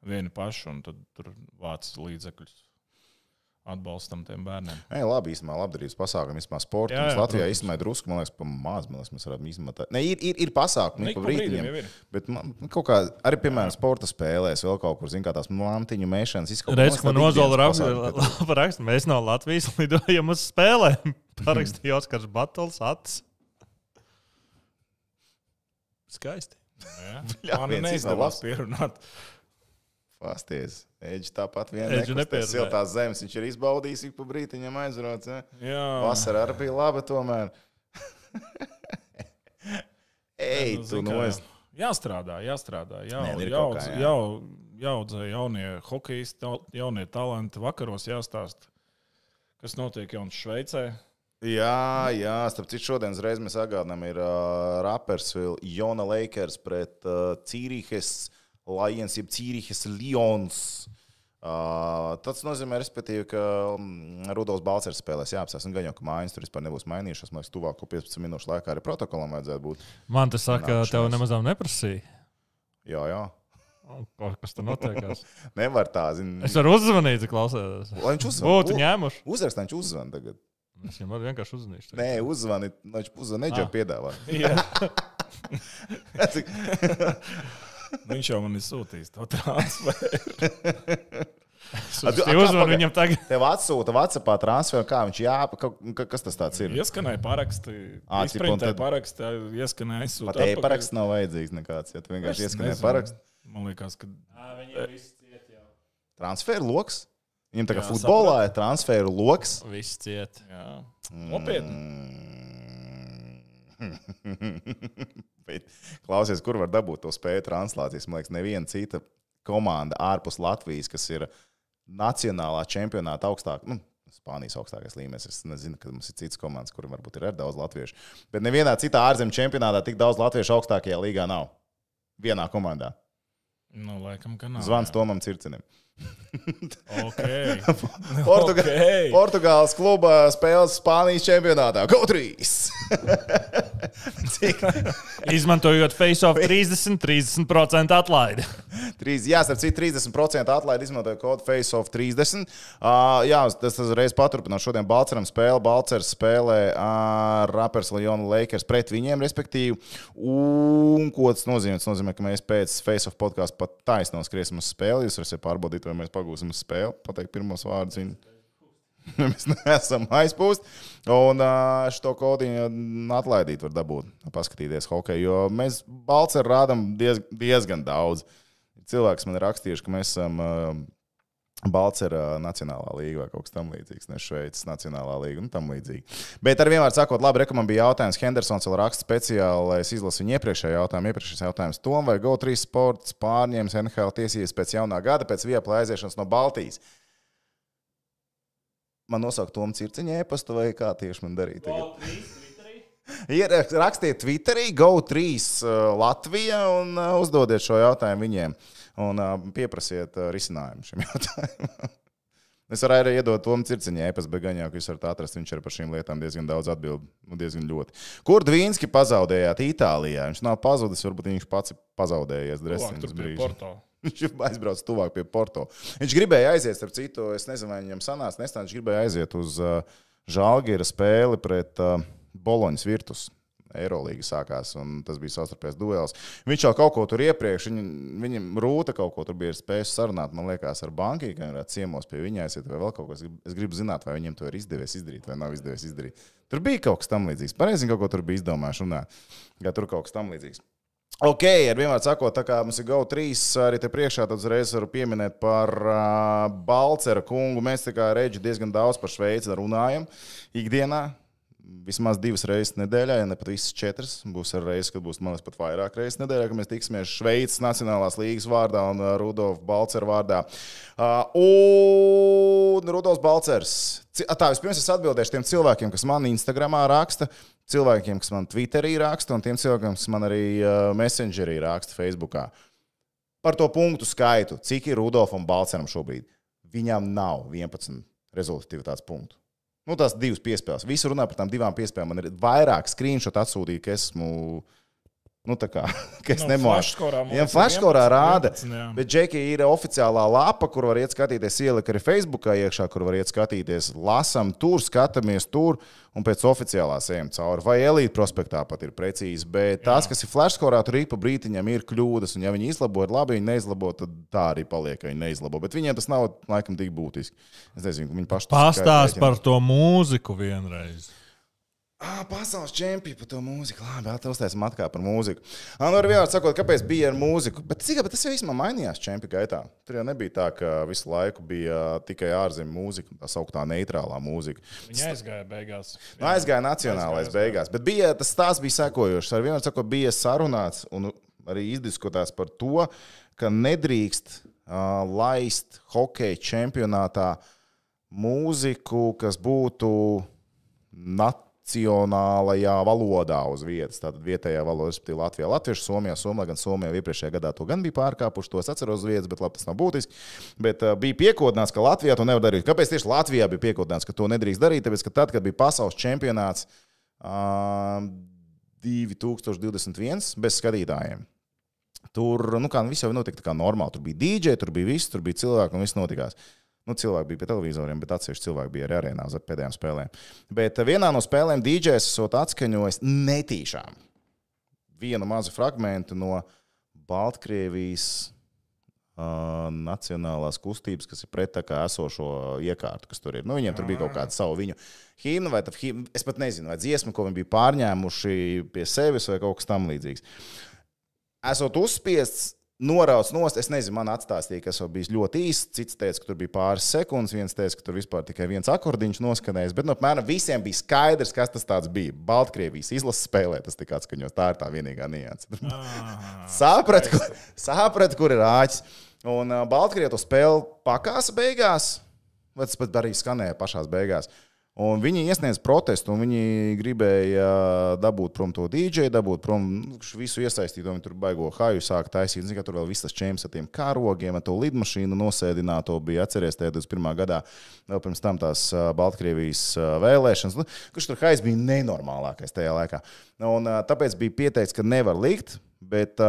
vieni paši, un tad tur vāc līdzekļus atbalstam tiem bērniem. Ei, labi, īstenībā labdarības pasākumi, īstenībā sports. Jā, jā, Latvijā īstenībā ir drusku, man liekas, pa maz, man liekas, mēs varētu izmantot. Ne, ir, ir, ir pasākumi, Nu, ik pa ir. Bet man kaut kā, arī, piemēram, sporta spēlēs, vēl kaut kur, zina, kā tās mantiņu mēšanas izskatās. Redz, ka man nozola rakstu. Mēs no Latvijas [LAUGHS] lidojam uz spēlēm. [LAUGHS] Parakstīja Oskars Batols acis. Skaisti. Jā, Bļā, man neizdevās pierunāt. Pasties. Eģis tāpat vien Eģu nekustē nepierunāja. siltās zemes. Viņš ir izbaudījis, ik pa brītiņam aizrots. Ja? Jā, Vasara arī bija laba tomēr. [LAUGHS] Ej, Nu, tu noes. Jāstrādā, jāstrādā. Jā, nu ir jā, kaut kā, jā. jā. Jāaudzē jaunie hokeisti, jaunie talanti. Vakaros jāstāsta, kas notiek jaunas Šveicē. Jā, jā, starp citu, šodienas reizē mēs atgādinām, ir uh, Rappersville, Jona Lakers pret uh, Cīrihes Lions, jeb Cīrihes Lions. Uh, tas nozīmē, respektīvi, ka um, Rudolf Balčers spēlēs jāapsās. Un gan jau, ka mājas tur vispār nebūs mainījušās. Man liekas, tuvāko 15 minūšu laikā arī protokolam vajadzētu būt. Man tas saka, Nākšanās. tev nemazām neprasīja. Jā, jā. O, Kas tur notiekās? [LAUGHS] Nevar tā, zin. Es varu uzzvanīt, klausēties. Lai viņš Būtu uzzvan. ņēmuši. Uzrakst, viņš uzzvan tagad. Es viņam vienkārši uzzvanīt. Nē, uzzvani, viņš uzzvan, neģē Ah. piedāvā. [LAUGHS] [LAUGHS] Jā. Viņš jau man ir sūtījis to transferu. [LAUGHS] Paga- viņam tagad. Tev atsūta Vācijā transferu, kā viņš jāpa, ka, ka, kas tas tāds ir? Ieskanēja izprintēja tad- paraksti, ieskanēja aizsūta. Pat atpakaļ. e-paraksts nav vajadzīgs nekāds. Ja tu vienkārši Es ieskanēji parakstu. Man liekas, ka Transferu loks. Viņam tā kā Jā, futbolā ir transferu loks. Viss ciet. jā. Nopietni. Bet, [LAUGHS] klausies, kur var dabūt to spēju translācijas? Man liekas, neviena cita komanda ārpus Latvijas, kas ir nacionālā čempionāta augstāk. Nu, Spānijas augstākais līmenis. Es nezinu, ka mums ir citas komandas, kuriem varbūt ir arī daudz latviešu. Bet nevienā citā ārzemju čempionātā tik daudz latviešu augstākajā līgā nav. Vienā komandā. Nu, laikam, ka nav. Zvans jā. Tomam Circinim. [LAUGHS] Okay. Portuga Okay. Portugāles kluba spēles Spānijas čempionātā. Go [LAUGHS] 3! Cik? Izmantojot face-off 30, 30% atlaidi. Trīs, jā, starp citu, 30% atlaidi izmantoja kodu FaceOff 30. Uh, jā, tas uzreiz paturpinām. Šodien Balceram spēle. Balcers spēlē ar Rappers Leonu Lakers pret viņiem, respektīvi. Un ko tas nozīmē? Tas nozīmē, ka mēs pēc FaceOff podkāstu pat taisno skriesim uz spēli. Jūs varat pārbaudīt, vai mēs pagūsim uz spēli, pateikt pirmos vārdus. Viņu. [LAUGHS] Mēs neesam aizpūsti. Un šo kodiņu atlaidīt, var dabūt, paskatīties hokeju. Jo mēs Balceru rādām diez, diezgan daudz. Cilvēks man ir rakstījuši, ka mēs esam ā, Balcera Nacionālā līga vai kaut kas tamlīdzīgs, ne Šveices Nacionālā līga un tam līdzīgi. Bet ar vienmēr sakot, labi, rekomendācija bija jautājums. Hendersons vēl raksta speciāli, lai es izlasu viņu iepriekšējo jautājumu. Iepriekšējais jautājums Tom vai GO3 sports pārņems NHL tiesības pēc jaunā gada, pēc viepla aiziešanas no Baltijas. Man nosaukt Tomu Circiņu e-pastu vai kā tieši man darīt? Ir rakstiet Twitterī, [LAUGHS] GO3 Latvija un uh, uzdodiet šo jautājumu viņiem. Un pieprasiet risinājumu šim [LAUGHS] jautājumam. Es varu arī iedot Tomu circiņā, e-pasta, jau, ka jūs varat atrast, viņš ir par šīm lietām diezgan daudz atbild, nu, diezgan ļoti. Kur Dvīnski pazaudējāt Itālijā? Viņš nav pazudis, varbūt viņš pats ir pazaudējies dresiņas brīdī. [LAUGHS] Viņš aizbrauca tuvāk pie Porto. Viņš gribēja aiziet, starp citu, es nezinu, vai viņam sanāca, nestāv, viņš gribēja aiziet uz uh, Žalgira spēli pret uh, Boloņas virtus. Eirolandā sākās, un tas bija savstarpējs duels. Viņš jau kaut ko tur iepriekš, viņ, viņam rūta kaut ko tur bija spējis sarunāt, man liekas, ar banku, ka varētu ciemos pie viņa aiziet, vai vēl kaut kas. Es gribu zināt, vai viņiem to ir izdevies izdarīt, vai nav izdevies izdarīt. Tur bija kaut kas tam līdzīgs. Pareizi, kaut ko tur bija izdomājuši, un ka tur kaut kas tam līdzīgs. Ok, ar vienmēr sakot, tā kā mums ir GO3, arī te priekšā tad uzreiz varu pieminēt par uh, Balcera kungu. Mēs tā kā reģi diezgan daudz par Šveici runājam ikdienā vismaz divas reizes nedēļā, ja ne pat visas četras. Būs arī reizes, kad būs man liekas pat vairāk reizes nedēļā, kad mēs tiksimies Šveices Nacionālās līgas vārdā un uh, Rudolf Balcer vārdā. Uh, un Rudolfs Balcers. Tā, vispirms es atbildēšu tiem cilvēkiem, kas man Instagramā raksta, cilvēkiem, kas man Twitterī raksta, un tiem cilvēkiem, kas man arī uh, Messengerī raksta Facebookā. Par to punktu skaitu, cik ir Rudolfam Balceram šobrīd. Viņam nav 11 rezultātivitātes punktu. Nu, tās divas piespēles. Visi runā par tām divām piespēlēm. Man ir vairāk screenshot atsūtīti, ka esmu Nu, kā, [LAUGHS] kas Nu, mums Jā, 11, rāda. 11, jā. Bet Džeki ir oficiālā lapa, kur var iet skatīties, ielika arī Facebookā iekšā, kur var iet skatīties. Lasām tur, skatāmies tur un pēc oficiālās ejam cauri. Vai elīte prospektā pat ir precīzi. Bet tās, kas ir flashscorā, tur ik pa brītiņam ir kļūdas. Un ja viņi izlabo, ir labi, viņi neizlabo, tad tā arī paliek, ka viņi neizlabo. Bet viņiem tas nav laikam tik būtiski. Es nezinu, viņi paši to Pastāst par to mūziku vienreiz. Ah, pasaules čempions par to mūziku. Labi, atcerieties, atkal par mūziku. Ah, nu, ar vienu sakot, kāpēc bija ar mūziku. Bet, cik, bet tas jau īstenībā mainījās čempionu gaitā. Tur jau nebija tā, ka visu laiku bija tikai ārzemju mūzika, tā sauktā neitrālā mūzika. Viņa aizgāja beigās. Nu, aizgāja nacionālais Aizgāja, beigās. Bet bija, tas stāsts bija sekojošs. Ar vienu sakot, bija sarunāts un arī izdiskutēts par to, ka nedrīkst uh, laist hokeja čempionātā mūziku, kas būtu nacionālajā valodā uz vietas. Tātad vietējā valoda, respektīvi Latvijā, Latviešu, Somijā, Somijā, gan Somijā iepriekšējā gadā to gan bija pārkāpuši, to es atceros uz vietas, bet labi, tas nav būtiski. Bet uh, bija piekodināts, ka Latvijā to nevar darīt. Kāpēc tieši Latvijā bija piekodināts, ka to nedrīkst darīt? Tāpēc, ka tad, kad bija pasaules čempionāts uh, 2021 bez skatītājiem. Tur, nu, kā nu, viss jau notika tā kā normāli. Tur bija DJ, tur bija viss, tur bija cilvēki un viss notikās. Nu, cilvēki bija pie televizoriem, bet atsevišķi cilvēki bija arī arēnā uz pēdējām spēlēm. Bet eh, vienā no spēlēm DJs esot atskaņojis netīšām vienu mazu fragment no Baltkrievijas uh, nacionālās kustības, kas ir pret tā kā esošo iekārtu, kas tur ir. Nu, viņiem tur bija kaut kāda savu viņu himna, vai himna, es pat nezinu, vai dziesma, ko viņi bija pārņēmuši pie sevis, vai kaut kas tamlīdzīgs. Esot uzspiests, norauts nost, es nezinu, man atstāstīja, ka tas bija ļoti īsts. Cits teica, ka tur bija pāris sekundes, viens teica, ka tur vispār tikai viens akordiņš noskanējis. Bet, nu, apmēram visiem bija skaidrs, kas tas bija. Baltkrievijas izlases spēlē tas tika atskaņots. Tā ir tā vienīgā nianse. [LAUGHS] Saprat, kur, saprat, kur ir āķis. Un uh, Baltkrievija to spēli pakāsa beigās, vai tas pat arī skanēja pašās beigās. Un viņi iesniedz protestu, un viņi gribēja dabūt prom to dīdžeju, dabūt prom nu, visu iesaistīto. Viņi tur baigo haju sāk taisīt. Zinu, tur vēl viss tas čēmas ar tiem karogiem, ar to lidmašīnu nosēdināto bija atceries tajā 21. gadā, vēl pirms tam tās Baltkrievijas vēlēšanas. Nu, Kurš tur hais bija nenormālākais tajā laikā. Un, tāpēc bija pieteikts, ka nevar likt, bet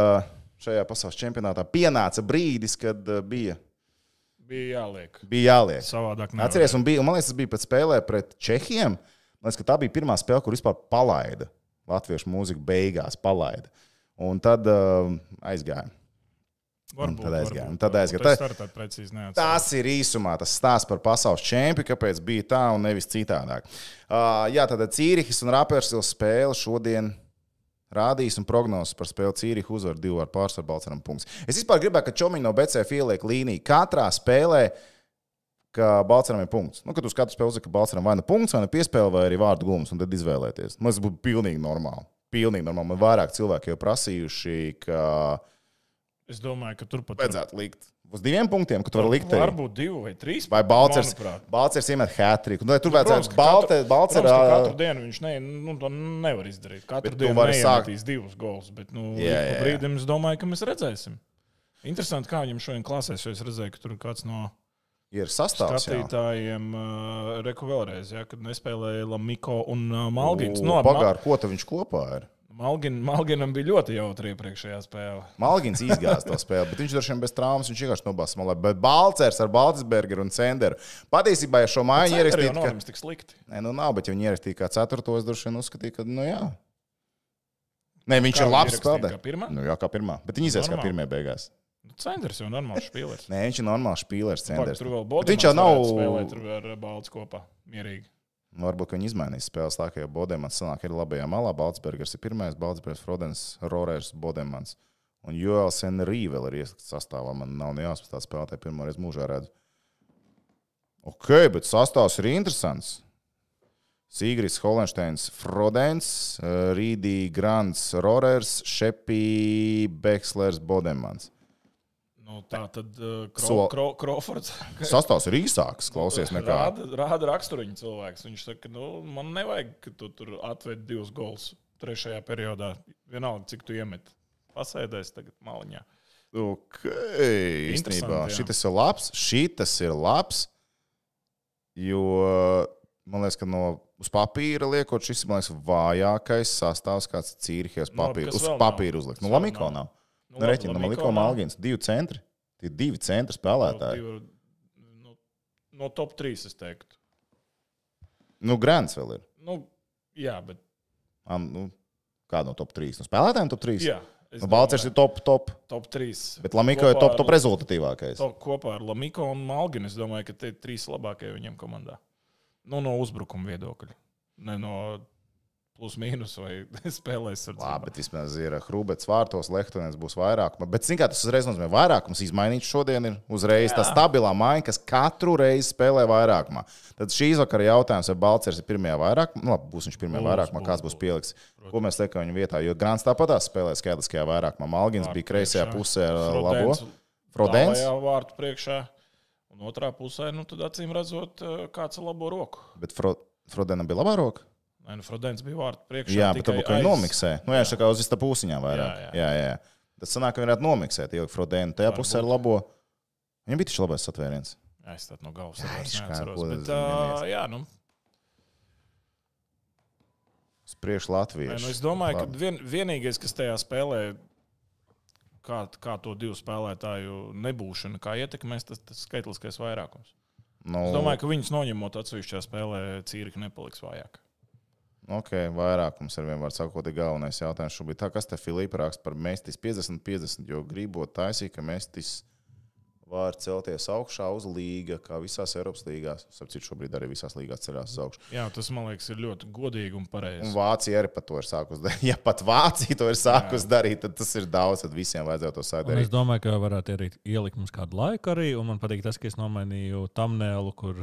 šajā pasaules čempionātā pienāca brīdis, kad bija, Bija jāliek. bija jāliek. Savādāk nevar. Atceries, un, bija, un man liekas, tas bija pēc spēlē pret Čehiem. Man liekas, ka tā bija pirmā spēle, kur vispār palaida latviešu mūziku beigās. Palaida. Un tad uh, aizgāja. Varbūt, tad aizgāja, varbūt, tad aizgāja. Precīzi neatceros. Tas ir īsumā tas stāsts par pasaules čempionu, kāpēc bija tā un nevis citādāk. Uh, jā, tad Cīrihis un Rapērsils spēle šodien. Rādīs un prognozes par spēli Cīriņu uzvaru divu ar pārsvaru Balčūsku punktu. Es vispār gribēju, ka Čomiņš no BCF ieliek līniju. Katrā spēlē ka Balčūskam ir punkts. Nu, kad uz katru spēli uzliek, ka Balčūskam vai nu punkts, vai nu piespēle, vai arī vārdu gūms, un tad izvēlēties. Man tas būtu pilnīgi normāli. Pilnīgi normāli. Man vairāk cilvēki jau prasījuši, ka Es domāju, ka tur pat vajadzētu likt uz diviem punktiem, ka tu vari likt. Varbūt divi vai trīs. Vai Balčers, iemet hatriku. Nu, tur Protams, vajadzētu Balčers. Ka katru dienu viņš ne, nu, to nevar izdarīt. Katru dienu vari neiemetīs divus gols. Bet nu, Jā, jā, jā, brīdim es domāju, ka mēs redzēsim. Interesanti, kā viņam šodien klasēs, jo es redzēju, ka tur kāds no ir sastāvs. skatītājiem uh, reku vēlreiz, ja, kad nespēlēja Lamiko un uh, Malgins. U, Nu, labi, Pagār, ko viņš kopā ir? Malgin, Malginam bija ļoti jautri iepriekšējā spēlē. Malgins izgāja to spēli, bet viņš droši vien bez traumas viņš vienkārši nobāzās malā. Bet Balčers ar Baltisbergeru un Cenderu. Patiesībā, ja šo māju ierakstītu, Arī ka... nav tik slikti. Nē, nu nav, bet ja viņi ierakstīja kā ceturto, es droši vien uzskatīju, ka, nu jā. Nē, viņš Kā ir labs ierakstīja, spēlētājs. kā pirmā? Nu, jā, kā pirmā. Bet viņi izies kā pirmie beigās. Centrs jau normāls spēlētājs. Nē, viņš ir normāls Bet viņš jau nav. spēlēt tur ar Balts kopā. Mierīgi. Nu, Varbūt viņi izmainīs spēles ka jau Bodemans sanāk ir labajā malā. Baltsbergers ir pirmais, Baltsbergers, Frodens, Rorers, Bodemans. Un Joels Enrī vēl ir iesaistīts sastāvā. Man nav ne jāspēj tā spēlētāja pirmo reizi mūžā redzu. Ok, bet sastāvs ir interesants. Sigris, Holensteins, Frodens, Rīdī, Grants, Rorers, Šepī, Bekslers, Bodemans. Nu, tā tad uh, Kro, So- Kro, Krofords [LAUGHS] Sastāvs ir īsāks, klausies, nekā. rāda, rāda raksturiņu cilvēks. Viņš saka, nu, man nevajag, ka tu tur atved divus gols trešajā periodā. Vienalga, cik tu iemet. Pasēdēs tagad maliņā. Ok, īstenībā šis ir labs. Šis ir labs, jo man liekas, ka no uz papīra liekot, šis ir liekas, vājākais sastāvs, kāds Nu, labi, papīra, kas uz papīra uzlikt. Nu, Lamiko nav? nav. Nu, Nu, labi, Reķina, Lamiko Lamiko nav. Malgins, divi centri. Tie divi centri spēlētāji. Divi- Nu, no top 3 es teiktu. Nu, Grants vēl ir. Nu, jā, bet. Am, nu, kāda no top 3? Nu, spēlētājiem top 3. Jā, Nu, Balčers ir top, top. top 3. Bet Lamiko ir top, top rezultatīvākais. To, kopā ar Lamiko un Malginu es domāju, ka tie ir trīs labākie viņam komandā. Nu, no uzbrukuma viedokļa. Ne no plus mīnus vai [LAUGHS] spēlēs ar Labi, bet vismaz ir Hrubets vārtos, Lehtonēns būs vairāk. Bet, zināmā mērā, tas uzreiz nozīmē vairākums. Izmainīt šodien ir uzreiz tā stabilā maiņa, kas katru reizi spēlē vairākumā. Tad šīs vakara jautājums, vai Balčers ir pirmajā vairākumā, nu, labi, būs viņš pirmajā Būs, vairākumā, būs, kāds būs pieliks. Ko mēs liekam viņa vietā? Jo Grants tāpatās spēlē skaitliskajā vairākumā. Malgins bija kreisajā pusē ar labo. Frodens vārtu priekšā. Un otrā pusē, nu, tad acīm redzot, eh, kāds ar labo roku. Bet Fro Frodenam bija labā roka. Nē, nu, Frodens bija vārtu priekšā. Jā, bet varbūt viņi aiz- nomiksē. Nu, jā, tā kā uz vista pusiņā vairāk. Jā, jā. Jā, jā. jā. Tas sanāk, ka varētu nomiksēt, ielikt Frodenu tajā Varbūt. pusē ar labo. Viņam bija taču labais satvēriens. Jā, es tādu no galvas kā neatceros. Bet, uh, jā, nu, nē, Latvijas. nu, es domāju, ka vien, vienīgais, kas tajā spēlē, kā, kā to divu spēlētāju nebūšana, kā ietekmēs tas, tas skaitliskais vairākums. Nu, Es domāju, ka viņus noņemot atsevišķā spēlē, Cīrika nepaliks vājāk. Ok, vairākums ar vienu vārdu sakot, ir galvenais jautājums šobrīd. Tā, kas te Filipa raksta par Mestis 50-50, jo gribot taisīt, ka Mestis var celties augšā uz līga, kā visās Eiropas līgās. Sapratu, šobrīd arī visās līgās ceļās uz augšu. Jā, tas man liekas, ir ļoti godīgi un Un pareizi. Vācija arī par to ir sākusi darīt. [LAUGHS] Ja pat Vācija to ir sākusi darīt, tad tas ir daudz, tad visiem vajadzētu to sākt Un es domāju, ka varētu ielikt, ielikt mums kādu laiku arī. Un man patīk tas, ka es nomainīju thumbnailu, kur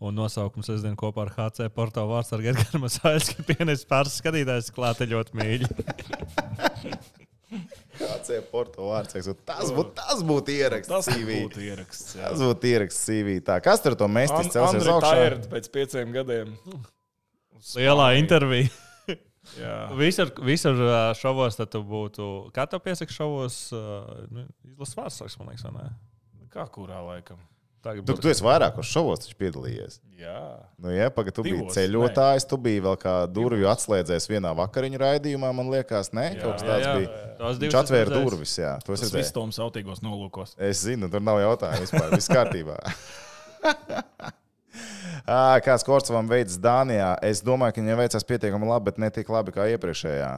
un nosaukums es zinu kopā ar HC portālu vārds ar Gerganu Masāļs, ka pienes pāris skatītājs klāte ļoti mīļi. Kāds ir porto vārds? Tas būtu tas būtu ieraksts Tas CV. būtu ieraksts. jā. Tas būtu ieraksts CV. Tā, kas tur to Mestis An- celsies Andri augšā? Tairt pēc pieciem gadiem. Lielā intervija. Jā. Visur, visur šovos tad tu būtu. Kā tev piesaka šovos? nu, Izlases vārds, man liekas, vai ne? Kā kurā laikam? Tu, tu esi vairākos šovos piedalījies. Jā. Nu, jā, pagaidi, tu biji Divos, ceļotājs, tu biji vēl kā durvju atslēdzējis vienā vakariņu raidījumā, man liekas, ne? Jā, Kaut kas jā, tāds jā. bija. Tās divas atvēra durvis, jā. To es Tas redzēju. viss Toms autīgos nolūkos. Es zinu, tur nav jautājumu vispār. Viss kārtībā. [LAUGHS] Ā, Kāds Korsavam veids Dānijā? Es domāju, ka viņam veicās pietiekami labi, bet ne tik labi kā iepriekšējā.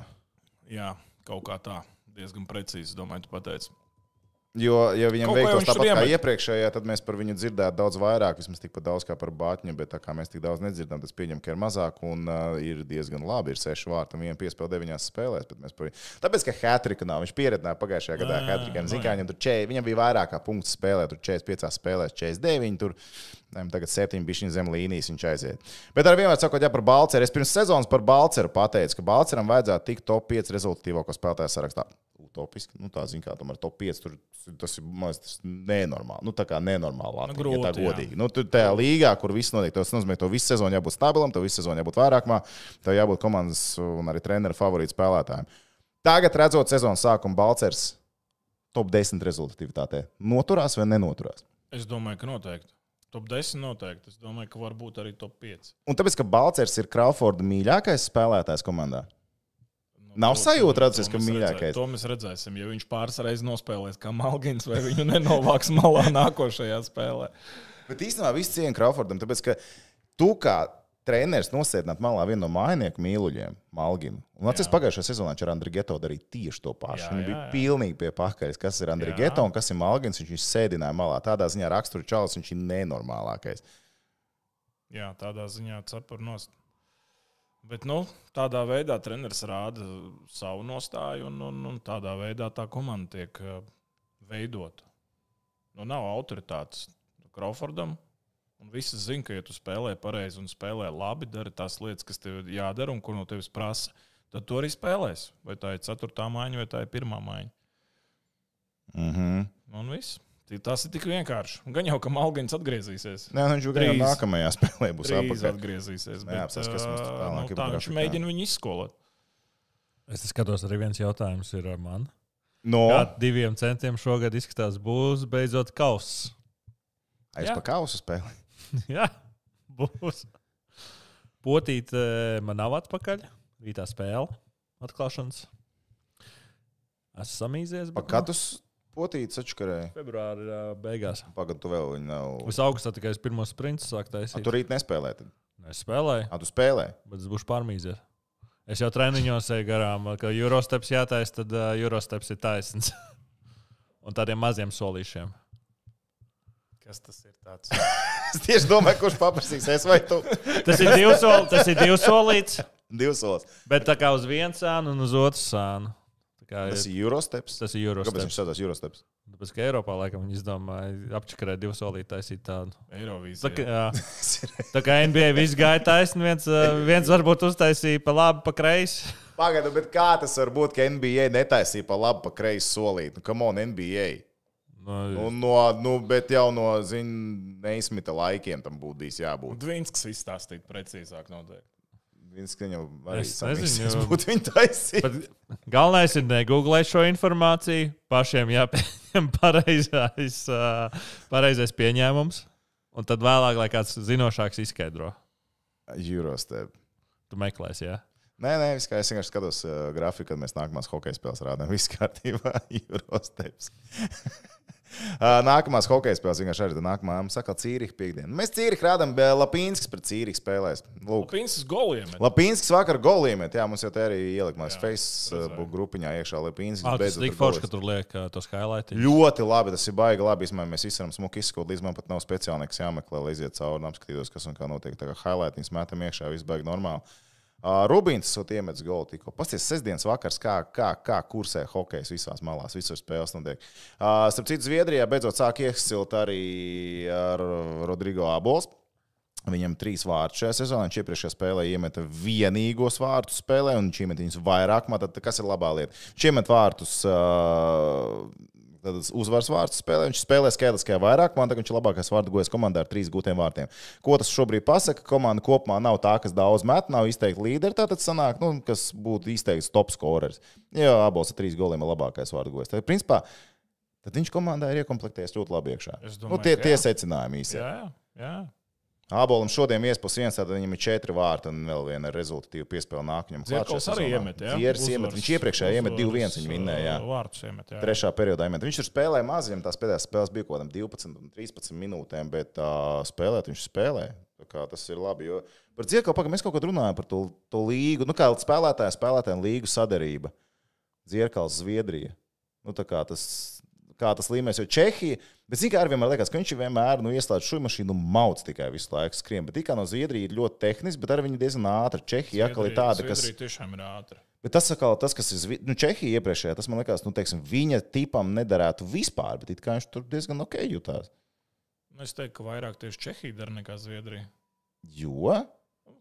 Jā, kaut kā tā. Diezgan precīzi, domāju, tu pateici. Jo, ja viņam veiktos tāpat kā iemet. iepriekšējā, tad mēs par viņu dzirdētu daudz vairāk, vismaz tikpat daudz kā par Bāķiņu, bet tā kā mēs tik daudz nedzirdam, tas pieņem, ka ir mazāk un uh, ir diezgan labi. Ir seši vārti un viena piespēle deviņās spēlēs. par Tāpēc, ka Hatrika nav, viņš pieredzināja pagājušajā gadā nu kā viņam tur čē, viņam bija vairāk kā punktu spēlē, tur 45 spēlēs, 49, tur tagad 7 bišķiņu zem līnijas viņš aiziet. Bet ar vienmēr sakot, ja par Balceru, es pirms sezonas par Balceru pateicu, ka Balceram vajadzētu tikt top 5 rezultātīvāko spēlētāju sarakstā. Utopiski, nu tā zina, kā tomēr top 5 tur tas ir tas nenormāli. Nu, tā kā nenormāli Latvija, nu, ja tā grūti, jā. godīgi. Nu, tur tajā līgā, kur viss notiek, tas nozīmē, ka tev visu sezonu jābūt stabilam, tev visu sezonu jābūt vairākumā, tev jābūt komandas un arī treneru favorītu spēlētājiem. Tagad, redzot sezonas sākumu, Balcers top 10 rezultātivitātē noturās vai nenoturās. Es domāju, ka noteikti. Top 10 noteikti. Es domāju, ka varbūt arī top 5. Un tāpēc, ka Balcers ir Crawforda mīļākais spēlētājs komandā. Nav to- sajūta radusies, ka mīļākais. To mēs redzēsim. Ja viņš pāris reizes nospēlēs kā Malgins, vai viņu nenovāks malā [LAUGHS] nākošajā spēlē. Bet īstenībā viss cieņa Crawfordam, tāpēc, ka tu kā treneris nosēdināt malā vienu no mājinieku mīluļiem, Malginu. Un atceries, pagājušajā sezonā ar Andriu Geto darīja tieši to pašu. Viņš bija pilnīgi pie pakaļ, kas ir Andriu. Geto un kas ir Malgins. Viņš viņu sēdināja malā. Tādā ziņā raksturu čalis viņš ir nenormālākais. Jā, tādā ziņā cepur nost. Bet nu, tādā veidā treneris rāda savu nostāju, un, un, un tādā veidā tā komanda tiek uh, veidota. Nu, nav autoritātes Crawfordam. Un visi zina, ka, ja tu spēlē pareizi un spēlē labi, dari tās lietas, kas tev jādara un ko no tevis prasa, tad tu arī spēlēsi. Vai tā ir ceturtā maiņa, vai tā ir pirmā maiņa. Mm -hmm. Un viss. Tas ir tik vienkārši. Gan jau, ka Malgaņš atgriezīsies. Nē, nu, viņš jau gan jau Drīz. nākamajā spēlē būs apakaļ. atgriezīsies. Jā, apstāsts, kas mums tālāk nu, ir tā viņš mēģina viņu izskolot. Es te skatos, arī viens jautājums ir man. No, Kā diviem centiem šogad izskatās, būs beidzot kauss. Jā. pa kausu spēli. [LAUGHS] Jā, būs. Potīt man nav atpakaļ. Rītā spēle atklāšanas. Esmu samīzies. Pa bet, nu, katus potīts atškarēja. Februāra beigās. Pagaidu, tu vēl viņu nav. Es augustā tikai es pirmo sprintu sāku A, taisīt. tu rīt nespēlē. Tad. Es spēlēju, A, tu spēlē. bet es būšu pārmīzies. Es jau treniņos eju garām, ka Eurosteps jātaisa, tad uh, Eurosteps ir taisns. [LAUGHS] Un tādiem maziem solīšiem. Kas tas ir? Tāds? [LAUGHS] Es tieši domāju, kurš paprasīs, es vai tu. Tas ir divs, sol, tas ir divs solīts, Divas solis. bet tā kā uz vienu sānu un uz otru sānu. Tā kā Tas ir- Eurosteps. Tas ir Kāpēc viņš Eurosteps. saucās Eurosteps? Tāpēc, ka Eiropā laikam viņi izdomāja apčakarēt divu solītu taisīt tādu. Tā Eirovīzija. kā, jā. [LAUGHS] tā kā NBA viss gāja taisni, viens, viens varbūt uztaisīja pa labi, pa kreisi. Pagaidu, bet kā tas var būt, ka NBA netaisīja pa labi, pa kreisi solīt? Nu, come on, NBA. Nu, Nu, no, nu, bet jau no, zin, neizmita laikiem tam būtu bijis jābūt. Dvīnskis izstāstīt precīzāk noteikti. Viņš jau jo- būtu viņa taisīt. Bet galvenais ir negooglēt šo informāciju. Pašiem jāpieņem [LAUGHS] pareizais, pareizais pieņēmums. Un tad vēlāk, lai kāds zinošāks izskaidro. Eurostep. Tu meklēsi, jā. Nē, nē, viss kā es vienkārši skatos uh, grafiku, kad mēs nākamās hokeja spēles rādām. Viss kārtībā, [LAUGHS] Eurosteps. Nākamās hokeja spēles vienkārši arī nākamā mums saka, Cīriha piekdiena. Mēs Cīriha rādām, bet Lapīnskis pret Cīriha spēlēs. Lūk, Pīnsis goliem. Lapīnskis vakar goliem, jā, mums jau te arī ielikt mēs Jā, Facebook grupiņā iekšā Lapīnskis. Ah, tas tik forši, ka tur liek tos highlights. Ļoti labi, tas ir baigi labi. Izmēr, mēs visi varam smuki izskot, līdz man pat nav speciāli nekas jāmeklē, lai iziet cauri un apskatītos, kas un kā notiek. Tā kā highlights metam iekšā, viss baigi normāli. Rubīns sot iemetis golu tikko. Pasties, sestdienas vakars, kā, kā, kā kursē hokejs visās malās, visur spēles notiek. Uh, starp citu, Zviedrijā beidzot sāk iesilt arī ar Rodrigo Abols. Viņam trīs vārdus šajā sezonā. Viņš iepriekšējā spēlē iemeta vienīgos vārdus spēlē, un viņš iemet viņus vairāk. Tad kas ir labā lieta? Viņš iemet vārdus. Uh, Tad uzvaras vārds spēlē. Viņš spēlē skaitliskajā vairāk, man tagad viņš ir labākais vārdu gojas komandā ar trīs gūtiem vārtiem. Ko tas šobrīd pasaka? Komanda kopumā nav tā, kas daudz met, nav izteikti līderi. Tātad sanāk, nu, kas būtu izteikts top scorers. Jā, abos ar trīs goliem ir labākais vārdu gojas. Tad, principā, tad viņš komandā ir iekomplektējis ļoti labi iekšā. Nu, domāju, tie, ka tie jā. secinājumi īsi. Jā, jā. Abolam šodien iespus viens, tad viņam ir četri vārti un vēl viena rezultatīva piespēle nākamajam. Dzirkals arī iemet. Jā, Dzieris iemet. Viņš iepriekšējā iemet 2-1, viņš vinnēja. jā. Vārds iemet. Jā. Trešā periodā iemet. Viņš ir spēlējis maz, viņam tās pēdējās spēles bija kaut kādam 12, un 13 minūtēm, bet uh, spēlēt viņš spēlē. Tas ir labi. Jo par Dzirkalu pagaidām mēs kaut ko runājam par to, to līgu. Nu, kā spēlētāja, spēlētāja līgu sadarība. Dzirkals, Zviedrija. Nu, tā kā tas kā tas līmenis. Jo Čehija, bet zināmā mērā vienmēr liekas, ka viņš vienmēr nu, ieslēdz šo mašīnu, nu, mauc tikai visu laiku skrien. Bet tikā no Zviedrijas ir ļoti tehniski, bet arī viņi diezgan ātri. Čehija atkal ir tāda, kas. Zviedrija tiešām ir ātra. Bet tas, atkal, tas kas ir nu, Čehija iepriekšējā, tas man liekas, nu, teiksim, viņa tipam nederētu vispār, bet it kā viņš tur diezgan ok jutās. Nu, Es teiktu, ka vairāk tieši Čehija dara nekā Zviedrija. Jo?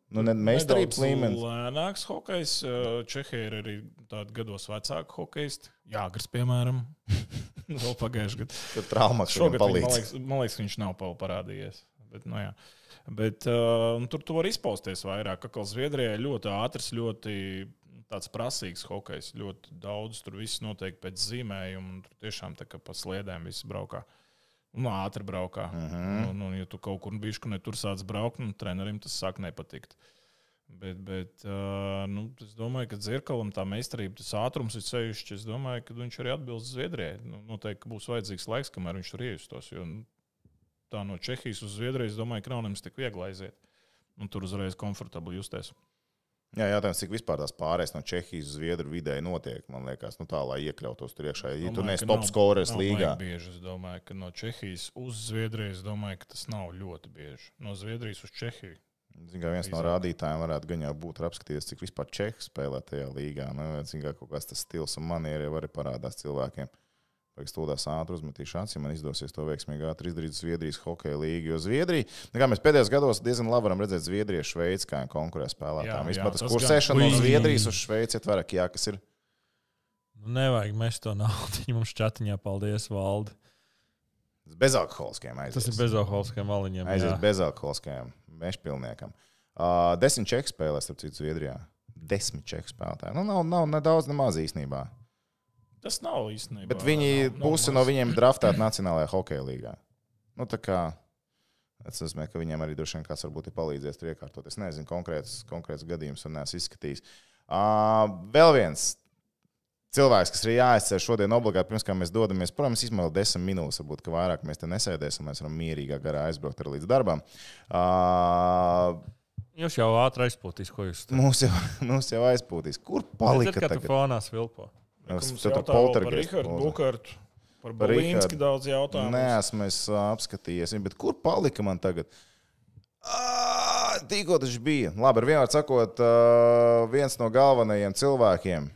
Nu, ne, meistarības līmenis. Lēnāks hokejs. eh, Čehija ir arī tāda gados vecāka hokejisti. Jāgars, piemēram. [LAUGHS] Vēl pagājušajā gadā. Tur traumas Šogad, man liekas, man liekas, viņš nav parādījies. Bet, nu, jā. Bet uh, tur tu var izpausties vairāk. Kā Zviedrijai ļoti ātrs, ļoti tāds prasīgs hokejs. Ļoti daudz tur viss notiek pēc zīmējuma. Tur tiešām tā kā pa sliedēm viss braukā. Un ātri braukā. Uh -huh. un, un, ja tu kaut kur bijuši, ne tur sāc braukt, nu, trenerim tas sāk nepatikt. Bet, bet nu, es domāju, ka Zirkalam tā meistarība, tas ātrums ir sevišķi. Es domāju, ka viņš arī atbilst Zviedrijai. Nu, noteikti būs vajadzīgs laiks, kamēr viņš tur iejustos. Jo nu, tā no Čehijas uz Zviedriju, es domāju, ka nav nemaz tik viegli aiziet. Un tur uzreiz komfortabli justies. Jā, jautājums, cik vispār tās pārējas no Čehijas uz Zviedru vidēji notiek, man liekas, nu, tā, lai iekļautos tur iekšā. Ja tu neesi top scorers līgā. Bieži, es domāju, ka no Čehijas uz Zviedriju, es domāju, ka tas nav ļoti bieži. No Zviedrijas uz Čehiju. Zin, kā viens no rādītājiem varētu gan jau būt apskatīties, cik vispār čehi spēlē tajā līgā. Nu, zin, kā kaut kāds tas stils un manieri jau arī parādās cilvēkiem. Vajag stūdās ātri uzmetīšu acis, ja man izdosies to veiksmīgi ātri izdarīt Zviedrijas hokeja līniju. Jo Zviedrija, nu, kā mēs pēdējos gados diezgan labi varam redzēt, Zviedrija ir Šveice, kā konkurē spēlētājiem. Vispār tas kursēšana gan. no. Zviedrijas uz Šveici ir vairāk, jā, kas ir. Nu, nevajag mest to naudu. [LAUGHS] Mums čatiņā paldies, Valdi. Bezalkoholiskiem aizies. Tas ir bezalkoholiskiem valiņiem. Aizies jā. bezalkoholiskajam mešpilniekam. Uh, desmit čeku spēlēs, starp citu, Zviedrijā. Desmit čeku spēlētāji. Nu, nav, nav ne daudz, ne maz īstenībā. Tas nav īstenībā. Bet viņi pusi no viņiem draftēta Nacionālajā hokeja līgā. Nu, tā kā tas nozīmē, ka viņiem arī droši vien kāds varbūt ir palīdzējis tur iekārtot. Es nezinu, konkrēts, konkrēts gadījums un neesmu izskatījis. Uh, vēl viens cilvēks, kas ir jāizcer šodien obligāti, pirms kā mēs dodamies prom, es izmantoju desmit minūtes, varbūt ka vairāk mēs te nesēdēsim, mēs varam mierīgā garā aizbraukt arī līdz darbam. Uh, Jūs jau ātri aizpūtīs, ko jūs mūs, jau, [LAUGHS] mūs jau aizpūtīs. Kur palika Redzat, ka tu tagad? fonā svilpo. Mums Tur vēl par Rihardu. Bukartu. Par Balīnski daudz jautājumu. Nē, esmu es apskatījies, bet kur palika man tagad? Tikko tas bija. Labi, ar vienmēr sakot, ā, viens no galvenajiem cilvēkiem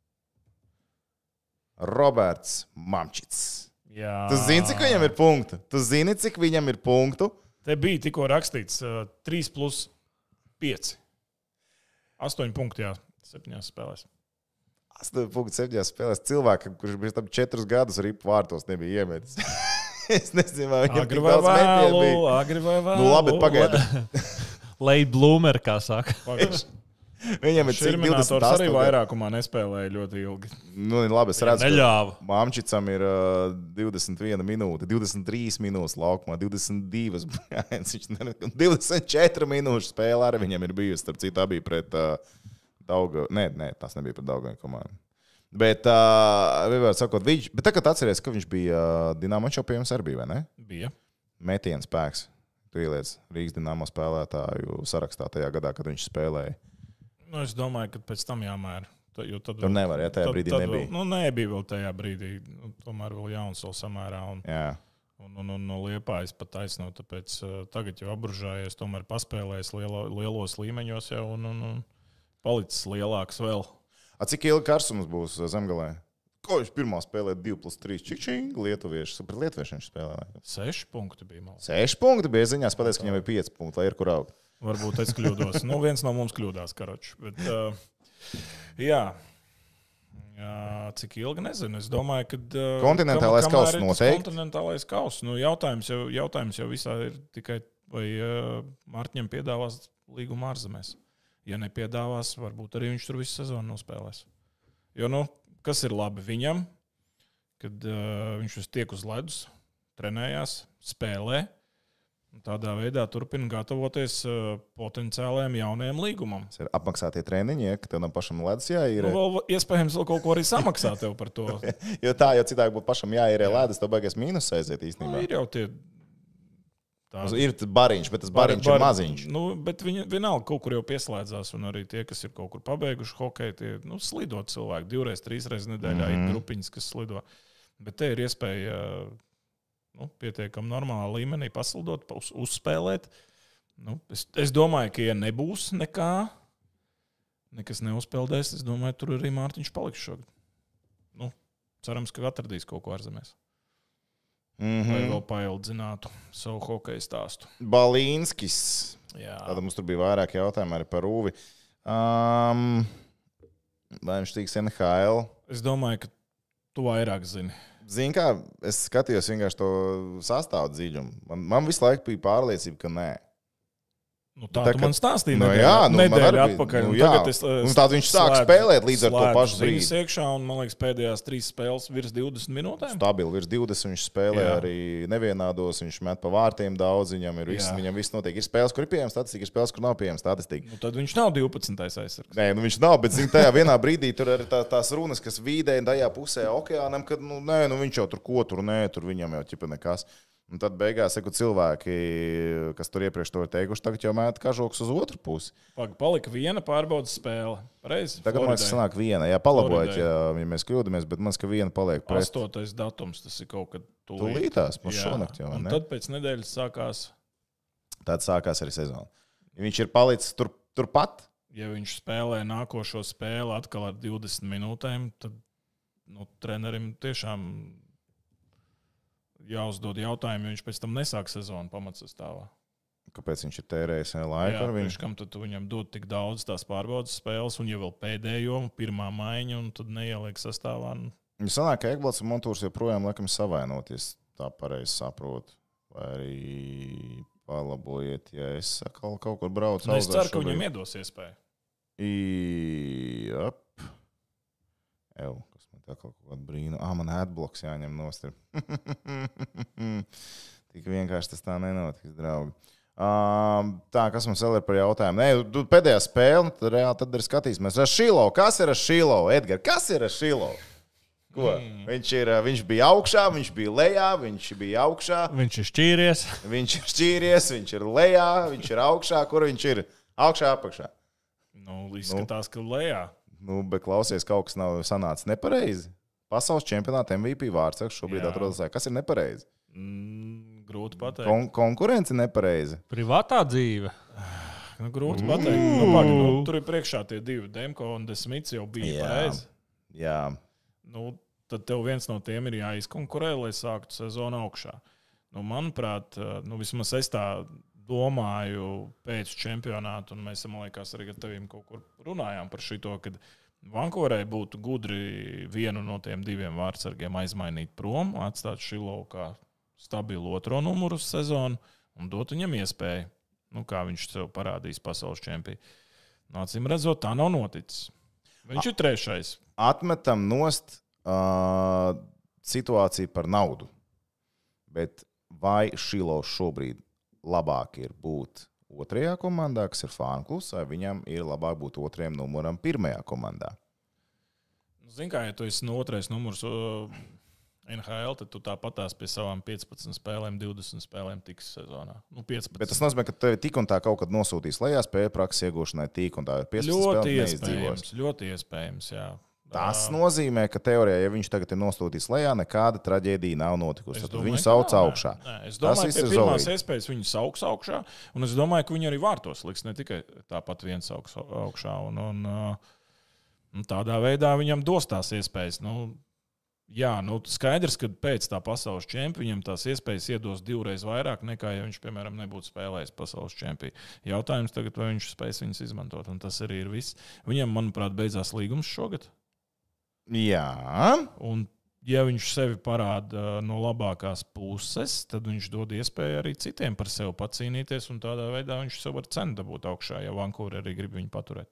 - Roberts Mamčits. Jā. Tu zini, cik viņam ir punktu? Tu zini, cik viņam ir punktu? Te bija tikko rakstīts uh, 3 plus 5. 8 punkti, jā, 7 spēlēs. 8,7 spēlēs cilvēkam, kurš bija tam 4 gadus arī vārtos nebija iemetis. [LAUGHS] es nezinu, vai viņam Agri vai vēlu, bija. agri vai vēlu. Nu, labi, pagaidi. [LAUGHS] Late bloomer, kā saka. [LAUGHS] Viņam ir cik Šerminators 28 arī vairākumā nespēlēja ļoti ilgi. Nu, labi, es redzu, ka Neļāva. Māmčicam ir uh, 21 minūte, 23 minūtes laukumā, 22, brāļs, viņš ne- 24 minūšu spēlē arī viņam ir bijusi. Starp citu, bija pret uh, Daugu. Nē, nē, tas nebija pret Daugu komandu. Bet, uh, sakot, viņš, bet tagad atceries, ka viņš bija uh, Dienāmo čempions arī vai ne? Bija. Metiens spēks. Tu ieliec Rīgas Dienāmo spēlētāju sarakstā tajā gadā, kad viņš spēlēja. Nu, es domāju, ka pēc tam jāmēra. Ta- jo Tad, Tur nevar, ja tajā brīdī nebija. Vēl, nu, nebija vēl tajā brīdī. Nu, tomēr vēl jauns vēl samērā. Un, Jā. un, un, un no liepājas pat taisno. Tāpēc uh, tagad jau apbružājies, tomēr paspēlējis lielo, lielos līmeņos jau un, un, un palicis lielāks vēl. A, cik ilgi karsums būs uh, zemgalē? Ko viņš pirmā spēlē 2 plus 3 čikšķīgi? Lietuvieši, super lietuvieši viņš spēlē. Seši punkti bija. Man. 6 punkti bija ziņā, pateicis, ka viņam ir 5 punkti, lai ir kur augt. Varbūt es kļūdos. nu, viens no mums kļūdās, karoči. Bet, uh, jā. jā, cik ilgi nezinu. Es domāju, ka. Uh, Kontinentālais kam- kauss noteikti. Kontinentālais kauss. Nu, jautājums, jau, jautājums jau visā ir tikai, vai uh, Mārķiem piedāvās līgumu ārzemēs. Ja nepiedāvās, varbūt arī viņš tur visu sezonu nospēlēs. Jo, nu, kas ir labi viņam, kad uh, viņš uz tiek uz ledus, trenējās, spēlē. un Tādā veidā turpina gatavoties uh, potenciālajiem jaunajiem līgumam. Tas ir apmaksātie treniņi, ja, tev nav pašam ledus jāīrē. Nu, vēl iespējams, vēl kaut ko arī samaksā tev par to. [LAUGHS] Jo tā, jo citādi būtu pašam jāīrē ledus, tad baigies mīnus aiziet Nu, īstenībā. ir jau tie tādi. Ir bariņš, bet tas bariņš ir maziņš. Nu, bet viņi vienalga kaut kur jau pieslēdzās, un arī tie, kas ir kaut kur pabeiguši hokeju, tie nu, slido cilvēki divreiz, trīsreiz nedēļā. Mm -hmm. Ir grupiņas, kas slido. Bet te ir iespēja nu, pietiekami normālā līmenī pasludot, uz, uzspēlēt. Nu, es, es domāju, ka, ja nebūs nekā, nekas neuzpeldēs, es domāju, tur arī Mārtiņš paliks šogad. Nu, cerams, ka atradīs kaut ko ārzemēs. Mm -hmm. Lai vēl paildzinātu savu hokeja stāstu. Balīnskis. Jā. Tad mums tur bija vairāk jautājumu arī par Rūvi. Um, vai viņš tiks NHL? Es domāju, ka tu vairāk zini. Zini, kā es skatījos vienkārši to sastāvdu dziļumu. Man, man visu laiku bija pārliecība, ka nē. Nu, tā tā man stāstīja. Nu, nedēļa, jā, nu, nedēļa atpakaļ. Nu, un jā. tagad es, un tad viņš sāk slēdzu- spēlēt līdz ar to slēdzu pašu brīdi. Iekšā, un, man liekas, pēdējās trīs spēles virs 20 minūtēm. Stabili virs 20. Viņš spēlē Jā. arī nevienādos. Viņš met pa vārtiem daudz. Viņam ir viss, Jā. viņam viss notiek. Ir spēles, kur ir pieejama statistika, ir spēles, kur nav pieejama statistika. Nu, tad viņš nav 12. aizsargs. Nē, nu viņš nav, bet zin, tajā vienā brīdī tur ir tā, tās runas, kas vīdē tajā pusē okeānam, kad nu, nē, nu, viņš jau tur ko tur nē, tur viņam jau ķipa nekas. Un tad beigās, saku, cilvēki, kas tur iepriekš to ir teikuši, tagad jau mēta kažoks uz otru pusi. Pag, palika viena pārbaudas spēle. Pareizi. Tagad man liekas, Floridai. sanāk viena. Jā, palabojiet, Floridai. ja, ja mēs kļūdāmies, bet man liekas, ka viena paliek pret. Astotais datums, tas ir kaut kad Tūlītās, mums šonakt jau, Un ne? tad pēc nedēļas sākās, Tad sākās arī sezona. Ja viņš ir palicis tur, turpat, ja viņš spēlē nākošo spēli atkal ar 20 minūtēm, tad nu, trenerim tiešām jāuzdod jautājumu, jo viņš pēc tam nesāk sezonu pamatsastāvā. kāpēc viņš ir tērējis laiku Jā, ar viņu? kam tad viņam dod tik daudz tās pārbaudas spēles, un jau vēl pēdējo, pirmā maiņa, un tad neieliek sastāvā. Nu, Viņš sanāk, ka Eglants un Montūrs joprojām laikam savainoties, tā pareizi saprotu. Vai arī palabojiet, ja es atkal kaut kur braucu. nu, es ceru, ka viņam iedos iespēju. Jep. Ew, tā kaut kāda brīna. Ah, man adbloks jāņem nost. [LAUGHS] Tik vienkārši tas tā nenotiks, draugi. Um, tā, kas mums vēl ir par jautājumu? Nē, tu pēdējā spēle, nu, tad reāli tad ir skatīsimies. Ar Šilo, kas ir ar Šilo? Edgars, kas ir ar Šilo? Ko? Mm. Viņš, ir, viņš bija augšā, viņš bija lejā, viņš bija augšā, Viņš ir šķīries. viņš ir šķīries, viņš ir lejā, viņš ir augšā. Kur viņš ir? Augšā, apakšā. Nu, izskatās, ka lejā. Nu, bet klausies, kaut kas nav sanācis nepareizi. Pasaules čempionāta MVP vārds šobrīd Jā. atrodas. Kas ir nepareizi? Mm, grūti pateikt. Kon konkurence nepareizi. Privātā dzīve. Nu, grūti pateikt. Nu, pagaid, nu, tur ir priekšā tie divi Demko un Desmits jau bija Jā. pareizi. Jā, Nu, tad tev viens no tiem ir jāizkonkurē, lai sāktu sezonu augšā. Nu, manuprāt, nu, vismaz es tā domāju pēc čempionāta, un mēs, man liekas, arī ar teviem kaut kur runājām par šo, ka Vankūverai būtu gudri vienu no tiem diviem vārdsargiem aizmainīt prom, atstāt Šilovu kā stabilu otro numuru sezonu un dot viņam iespēju, nu, kā viņš sev parādīs pasaules čempionā. Nācīm redzot, tā nav noticis. Viņš ir trešais. atmetam nost uh, situāciju par naudu. Bet vai Šilo šobrīd labāk ir būt otrajā komandā, kas ir Fānklus, vai viņam ir labāk būt otrajam numuram pirmajā komandā? Zini, kā ja tu esi no otrais numurs NHL, tad tu tāpatās pie savām 15 spēlēm, 20 spēlēm tiks sezonā. Nu, 15. Bet tas nozīmē, ka tev tik un tā kaut kad nosūtīs lejā spēļu prakses iegūšanai, tik un tā ir 15 ļoti neizdzīvos. iespējams. Ļoti iespējams, jā. Tas Ā, nozīmē, ka teorijā, ja viņš tagad ir nosūtījis lejā, nekāda traģēdija nav notikusi. Tad domāju, viņu sauc nav, augšā. Nē, nē, es domāju, ka ir pirmās zolīti. iespējas viņu sauks augšā, un es domāju, ka viņi arī vārtos liks ne tikai tāpat viens sauks augšā. Un, un, un tādā veidā viņam dos tās iespējas. Nu, Jā, nu, skaidrs, ka pēc tā pasaules čempiona viņam tās iespējas iedos divreiz vairāk nekā, ja viņš, piemēram, nebūtu spēlējis pasaules čempionu. Jautājums tagad, vai viņš spēs viņus izmantot, un tas arī ir viss. Viņam, manuprāt, beidzās līgums šogad. Jā, Un, ja viņš sevi parāda uh, no labākās puses, tad viņš dod iespēju arī citiem par sevi pacīnīties, un tādā veidā viņš sev var cenu dabūt augšā, ja Vankūra arī grib viņu paturēt.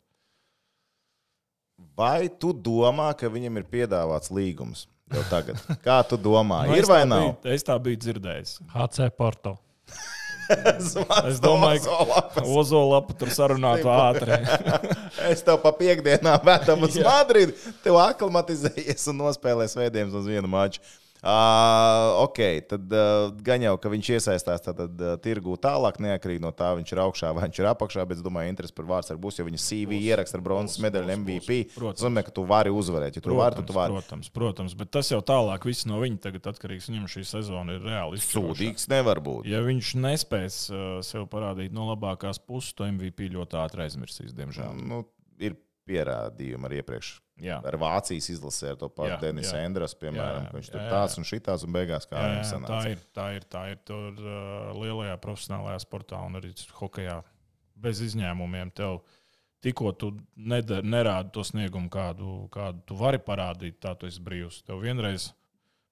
vai tu domā, ka viņam ir piedāvāts līgums jau tagad? [LAUGHS] Kā tu domā, Nu, ir es vai tā nav? Biju, es tā biju dzirdējis. HC Porto. [LAUGHS] [LAUGHS] Es domāju, ka Ozola tur sarunātu ātri. [LAUGHS] Es tev pa piekdienām vedam uz. Madridi. Tev aklimatizējies un nospēlēs vēdienas uz vienu maču. Uh, ok, tad uh, gan jau, ka viņš iesaistās tad, uh, tirgū tālāk, neatkarīgi no tā, viņš ir augšā vai viņš ir apakšā. Bet es domāju, interesi par vārdu būs, jo viņa CV būs, ieraksta ar bronzas medaļu MVP. Tas nozīmē, ka tu vari uzvarēt. Ja tu protams, vari, tu vari. Protams, protams, bet tas jau tālāk viss no viņa tagad atkarīgs. Viņam šī sezona ir reāli izsūtīta. Sūdīgs nevar būt. Ja viņš nespēs uh, sev parādīt no labākās puses, to MVP ļoti ātri aizmirsīs, diemžēl. Nu, ir pierādījumi arī iepriekš. Jā. Ar Vācijas izlasē, ar to pašu Denisu Endrus, piemēram, Jā, ka viņš jā, tur jā, tāds jā. un šitās un beigās kā Jā, viņam jā, tā sanāca. ir. Tā ir, tā ir tur uh, lielajā profesionālajā sportā un arī hokeja bez izņēmumiem. Tev tikko tu neder, nerādi to sniegumu, kādu, kādu tu vari parādīt, tā tu esi brīvs. Tev vienreiz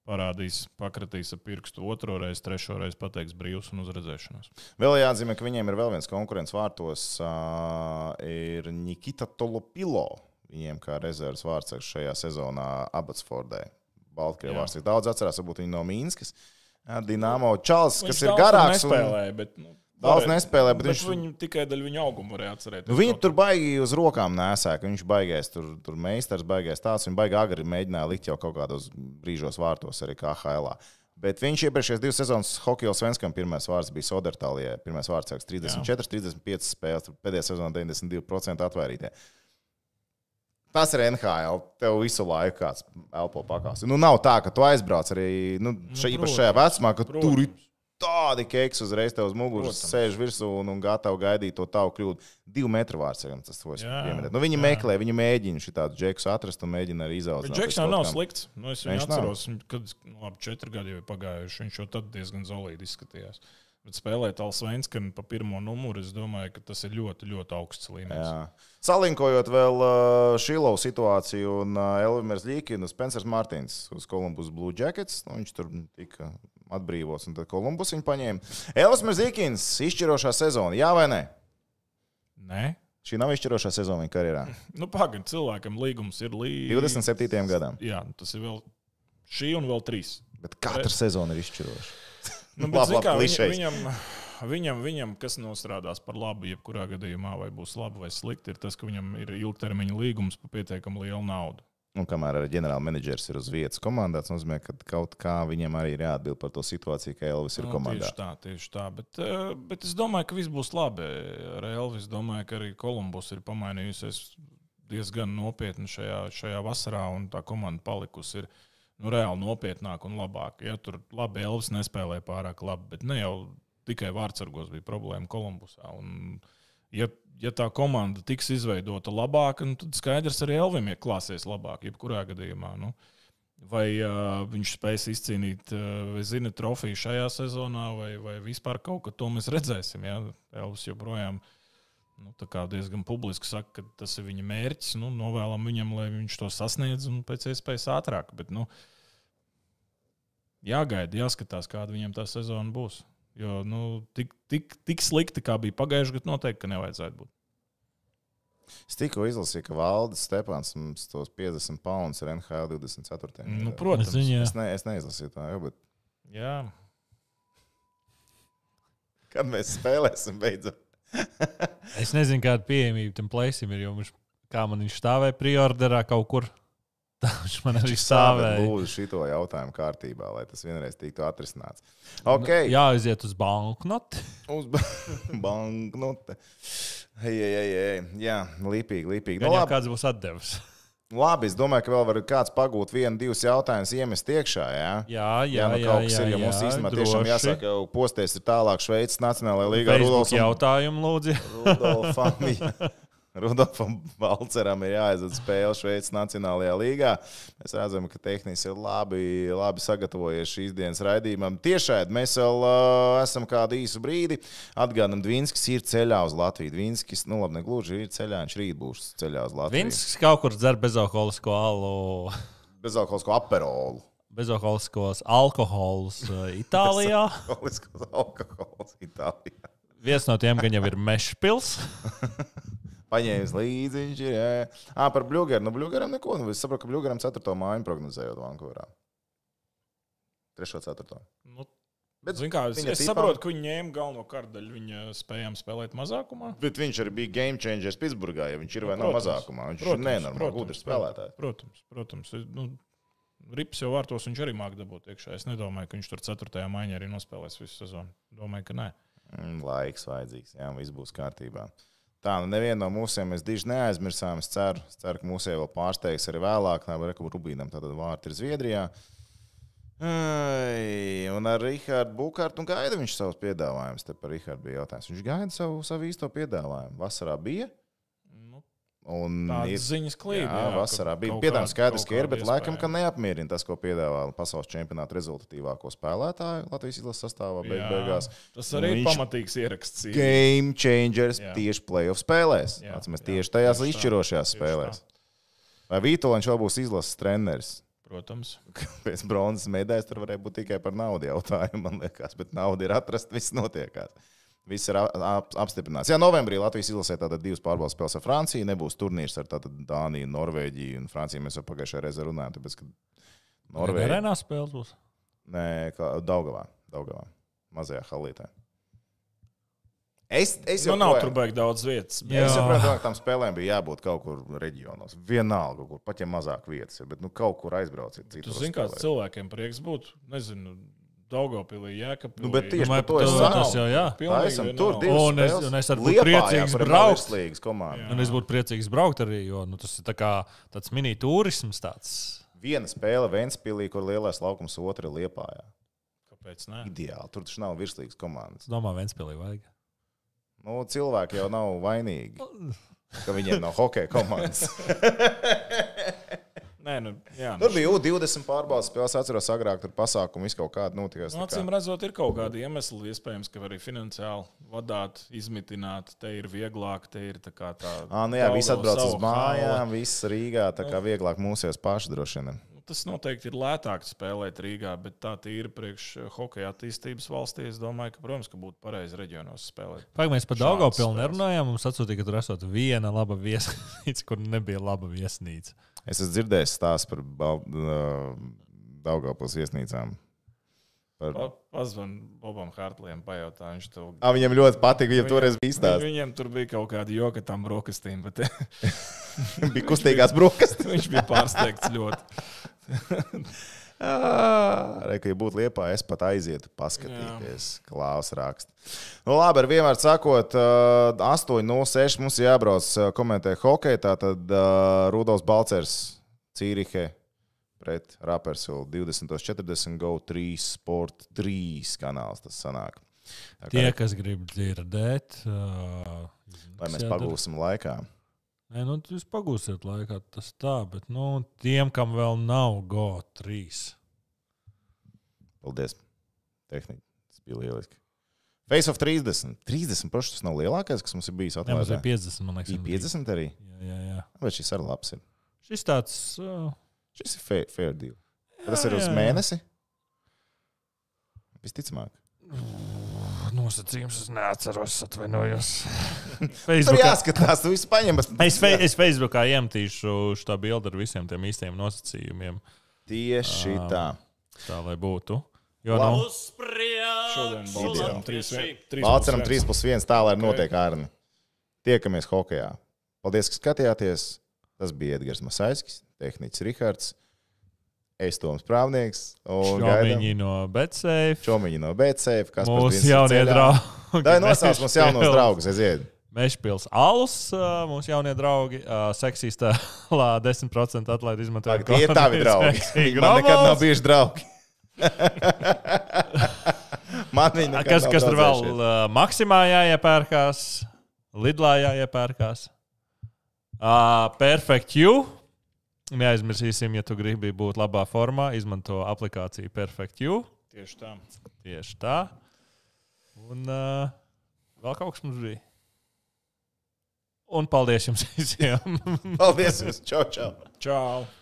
parādīs, pakratīs ar pirkstu, otru reizi, trešo reizi pateiks brīvs un uzredzēšanos. Vēl jāatzīmē, ka viņiem ir vēl viens konkurents vārtos, uh, ir Nikita Tolopilo. Viņiem kā rezerves vārdsargs šajā sezonā Abatsfordē. Baltkrievārs ir daudz atcerās, varbūt viņi no Mīnskas. Jā, Dinamo Čāls, kas ir garāks. Un... Nespēlēja, bet, nu, Daudz nespēlē, bet bet viņš- viņu tikai daļu viņa auguma varēja atcerēties. Nu, viņi tur baigi uz rokām nesēja, ka viņš baigais tur, tur meistars, baigais tāds. Viņa baigi agri mēģināja likt jau kaut kādos brīžos vārtos arī kā HL. Bet viņš iepriekšējās divas sezonas hokeja svenskam pirmais vārds bija Sodertālijā. Pirmais vārds sāks 34, 35 spēles, pēdējā sezonā 92% atvairītie. Tas ir NHL. Tev visu laiku kāds elpo pakās. Nu, nav tā, ka tu aizbrauc arī nu, šai, īpaši šajā vecumā, ka protams. tur ir tādi keiks uzreiz tev uz muguras, sēž virsū un, un gatavi gaidīt to tavu kļūdu. Divu metru vārds, tas to es Jā, pieminēju. Nu, viņi jā. meklē, viņi mēģina šādu džeksu atrast un mēģina arī Bet izaugt. Džeksonam nav slikts. Nu, es viņu Viņš nav. atceros, viņu, kad nu, labi, četri gadi jau ir pagājuši. Viņš jau tad diezgan zolīdi izskatījās. Bet spēlēt Alsvenskanu pa pirmo numuru, es domāju, ka tas ir ļoti, ļoti augsts līmenis. Jā. Salinkojot vēl uh, Šilovu situāciju un uh, Elvis Līkinu un Spencers Martins uz Columbus Blue Jackets. Nu, viņš tur tika atbrīvots un tad Columbus viņu paņēma. Elvis Līkins izšķirošā sezona, jā vai nē? Nē, Šī nav izšķirošā sezona viņa karjerā. [LAUGHS] nu, pagaidi, cilvēkam līgums ir līdz 27. gadam. Jā, tas ir vēl šī un vēl trīs. Bet katra sezona ir izšķiroša. Nu, Labi, bet, zini kā, viņa, klišejs. viņam, viņam, viņam, kas nostrādās par labu, jebkurā gadījumā, vai būs labi vai slikti, ir tas, ka viņam ir ilgtermiņa līgums par pietiekami lielu naudu. Un kamēr arī ģenerālmenedžers ir uz vietas komandā, tas nozīmē, ka kaut kā viņam arī ir jāatbild par to situāciju, ka Elvis ir Nu, komandā. Tieši tā, tieši tā. Bet, eh, bet es domāju, ka viss būs labi. Ar Elvis domāju, ka arī Kolumbus ir pamainījusies diezgan nopietni šajā, šajā vasarā, un tā komanda palikusi ir nu, reāli nopietnāka un labāka. Ja, tur labi Elvis nespēlēja pārāk labi, bet ne jau tikai vārdsargos bija problēma Kolumbusā. Un, ja, ja tā komanda tiks izveidota labāk, nu, tad skaidrs arī Elvim ieklāsies labāk, jebkurā gadījumā. Nu. Vai uh, viņš spēs izcīnīt uh, zina, trofeju šajā sezonā, vai, vai vispār kaut ko to mēs redzēsim. Ja? Elvis joprojām nu, tā kā diezgan publiski saka, ka tas ir viņa mērķis. Nu, novēlam viņam, lai viņš to sasniedz un pēc iespējas ātrāk. Bet, nu, jāgaida, jāskatās, kāda viņam tā sezona būs. Jo nu, tik, tik, tik slikti, kā bija pagājušajā gadā, noteikti ka nevajadzētu būt. Es tikko izlasīju, ka Valdis Stepāns mums tos 50 poundus ir NHL 24. Nu, protams, Es viņu- Es, ne, es neizlasīju to, jau, bet Jā, kad mēs spēlēsim beidzot? [LAUGHS] Es nezinu, kāda pieejamība tam plēsim ir. jo Viņš, kā man viņš stāvēja priorderā kaut kur, [LAUGHS] tā viņš man arī stāvēja. lūdzu šito jautājumu kārtībā, lai tas vienreiz tiktu atrisināts. Okay. Jā, aiziet uz banknoti. Uz ba- [LAUGHS] banknote. Ei, ei, ei, ei. Jā, līpīgi, līpīgi. Nu, labi, kāds būs atdevis. Labi, es domāju, ka vēl var kāds pagūt vienu, divus jautājumus, iemest iekšā. Jā, Jā, jā, jā, nu jā, kaut kas jā, ir. Jo mums īstenībā tiešām jāsaka, jau posties ir tālāk Šveices Nacionālajā līgā. Un- jautājumu lūdzu. Rudolfam. [LAUGHS] Rudolfam Balceram ir jāaiziet spēle Šveices Nacionālajā līgā. Mēs redzam, ka tehniski ir labi, labi sagatavojies šīs dienas raidījumam. Tiešām mēs vēl uh, esam kādu īsu brīdi. Atgādājam, Dvīnskis ir ceļā uz Latviju. Dvīnskis, nu labi, ne gluži ir ceļā, viņš rīt būs ceļā uz Latviju. Viņš kaut kur dzer bezalkoholisko alu, [LAUGHS] bezalkoholisko aperolu. bezalkoholiskos alkoholus Itālijā. Alkoholiskos alkohols Itālijā. Viens no tiem gan jau ir Mešpils. [LAUGHS] Paņēmis līdzi viņš ir. À, par Bluegeru. Nu, Bluegeram neko. Nu, es saprotu, ka Bluegeram 4. māju prognozējot Vankūverā. 3. 4. nu, Bet kā, es, es tipā- saprotu, ka viņi ņēma galvenokārt daļu viņa spējām spēlēt mazākumā. Bet viņš arī bija game changers Pitsburgā, ja viņš ir vai nav Protams, mazākumā. Viņš protams, ir nenormāli gudrs spēlētājs. Protams, protams. Nu, rips jau vārtos viņš arī māk dabūt iekšā. Es nedomāju, ka viņš tur 4. maiņā arī nospēlēs visu sezonu. Domāju, ka nē. Mm, Laiks vajadzīgs, jā, viss būs kārtībā. Tā, nu nevienu no mūsiem mēs diži neaizmirsām. Es ceru, es ceru ka mūsu vēl pārsteigs arī vēlāk. Nē, bet Rubīnam tātad vārti ir Zviedrijā. Ai, un ar Rahādu Bukārtu gaida viņš savus piedāvājumus. Te par Rahādu bija jautājums. Viņš gaida savu, savu īsto piedāvājumu. Vasarā bija. Un Tādas ir- ziņas klīd. Jā, jā, vasarā bija. Piedāvājums skaidrs, ka ir, bet laikam, ka neapmierina tas, ko piedāvā pasaules čempionāta rezultatīvāko spēlētāju Latvijas izlases sastāvā beig Jā. beigās. Tas arī ir pamatīgs ieraksts. Game changers Jā. tieši playoff spēlēs. Jā, Atcīmēs tieši tajās tieši tā, izšķirošajās tieši spēlēs. Vai Vitoļņš vēl būs izlases treneris? Protams. [LAUGHS] Pēc bronzas medaļas tur varēja būt tikai par naudu jautājumu, man liekas, bet nauda ir atrasta, viss notiekās. Viss ir ap, ap, apstiprināts. Jā, novembrī Latvijas izlasē tātad divas pārbaudas spēles ar Franciju. Nebūs turnīrs ar Dāniju, Norvēģiju un Franciju. Mēs jau pagājušajā reizē runājām, tāpēc, ka Norvēģija. Arēnā spēles būs. Nē, kā Daugavā, Daugavā, mazajā halītē. Es, es Nu, jau nav projām- tur baigi daudz vietas. Jā. Es saprotu, ka tam spēlēm bija jābūt kaut kur reģionos. Vienalga, kur pat ja mazāk vietas bet nu, kaut kur aizbrauciet. Tu citur zini, kāds cilvēkiem prieks būtu. Nezinu, Daugopilī, Jēkabpilī. Nu, bet tieši Domāju, par to es to saku. tas jau jā. Tā esam tur divi. divas Un es- spēles. un es arī būtu priecīgs braukt. Virslīgas komanda. Un es būtu priecīgs braukt arī, jo nu, tas ir tā kā tāds mini-turisms. Tāds. Viena spēle Ventspīlī, kur lielais laukums, otra Liepājā. Kāpēc? Ne? Ideāli. Tur taču nav virslīgas komandas. Es domāju, Ventspēlī vajag. Nu, cilvēki jau nav vainīgi, [LAUGHS] ka viņiem nav hokeja komandas. [LAUGHS] Nē, nu, jā, Tur bija U20 pārbaudas spēles, atceros, agrāk tur pasākumi visu kaut kādu notikās. Nu, acīm redzot, ir kaut kādi iemesli, iespējams, ka arī finansiāli vadīt, izmitināt. Te ir vieglāk, te ir tā kā tā. Ah, nu jā, viss atbrauc uz mājām, viss Rīgā. Tā kā vieglāk mūsēs paši droši vien. Nu, Tas noteikti ir lētāk spēlēt Rīgā, bet tā tīri priekš hokeja attīstības valstī. Es domāju, ka, protams, ka būtu pareizi reģionos spēlēt. Pagaidām, mēs par spēles. nerunājām. Mums atsūtīja, ka tur esot viena laba viesnīca, [LAUGHS] kur nebija laba viesnīca. Es esmu dzirdējis stāstu par Daugavpils viesnīcām. Par... Pa, Pazvan Bobam Hartliem, pajautā, viņš to. Ah, viņam ļoti patika, viņam Viņam- toreiz bija izstāsts. Viņiem tur bija kaut kāda joka tam brokastīm, bet [LAUGHS] bija kustīgās brokastis. viņš bija pārsteigts ļoti. [LAUGHS] Arī, ka, ja būtu liepā, es pat aizietu paskatīties, klāvas rakstu. Nu, labi, ar vienmēr sakot, uh, 8.06 mums jābrauc komentēt hokeju. Tātad uh, Rudolf Balcers, Cīrihe pret Rapersvilu 20.40 Go 3 Sport 3 kanāls. Tas sanāk. Kā- Tie, kas grib dzirdēt, uh, Lai mēs pagūsim laikā. Nē, nu, jūs pagūsiet laikā, tas tā, bet nu, tiem, kam vēl nav GO3, Paldies. Tehnika. Tas bija lieliski. Face of 30. 30 paši tas nav lielākais, kas mums ir bijis Jā, mums ir atvērts. 50, man liekas. Ir 50 arī. Jā, jā, jā. Vai šis arī labs ir? Šis tāds. Uh, Šis ir fair, fair deal. Bet Tas ir jā, uz jā. mēnesi? Visticamāk. Nosacījums es neatceros, atvainojos. [LAUGHS] Tur jāskatās, tu visu paņem. Es, fe, es Facebookā iemetīšu šo bildi ar visiem tiem īstiem nosacījumiem, Tieši Ā. tā. tā lai būtu. Jo, Labi. nu, Šodien Balčūskam 3 Vāceram 3 plus 1 tā, lai notiek ārni. Tiekamies hokeja. Paldies, ka skatījāties. Tas bija Edgars Masaiskis, tehnicis Rihards, es Toms Prāvnieks Šomiņi no Betsafe. Čomiņi no BCF. Kas Mūsu jaunie draugi. Tā ir nosauc mums jaunos draugus, aiziet. Mešpils alus, mūsu jaunie draugi. Seksistā 10% atlaidi izmantojot. Tie ir tavi draugi. Seksīgi Man nekad nav bijuši draugi. [LAUGHS] Man viņi nekad Kas, nav kas tur vēl uh, maksimā jāiepērkās, Lidlā jāiepērkās. Uh, Perfect You. Neaizmirsīsim, ja tu gribi būt labā formā, izmanto aplikāciju Perfect You. Tieši tā. Tieši tā. Un uh, vēl kaut kas mums bija. Un paldies jums [LAUGHS] visiem! Paldies! jums. Čau, čau! Čau!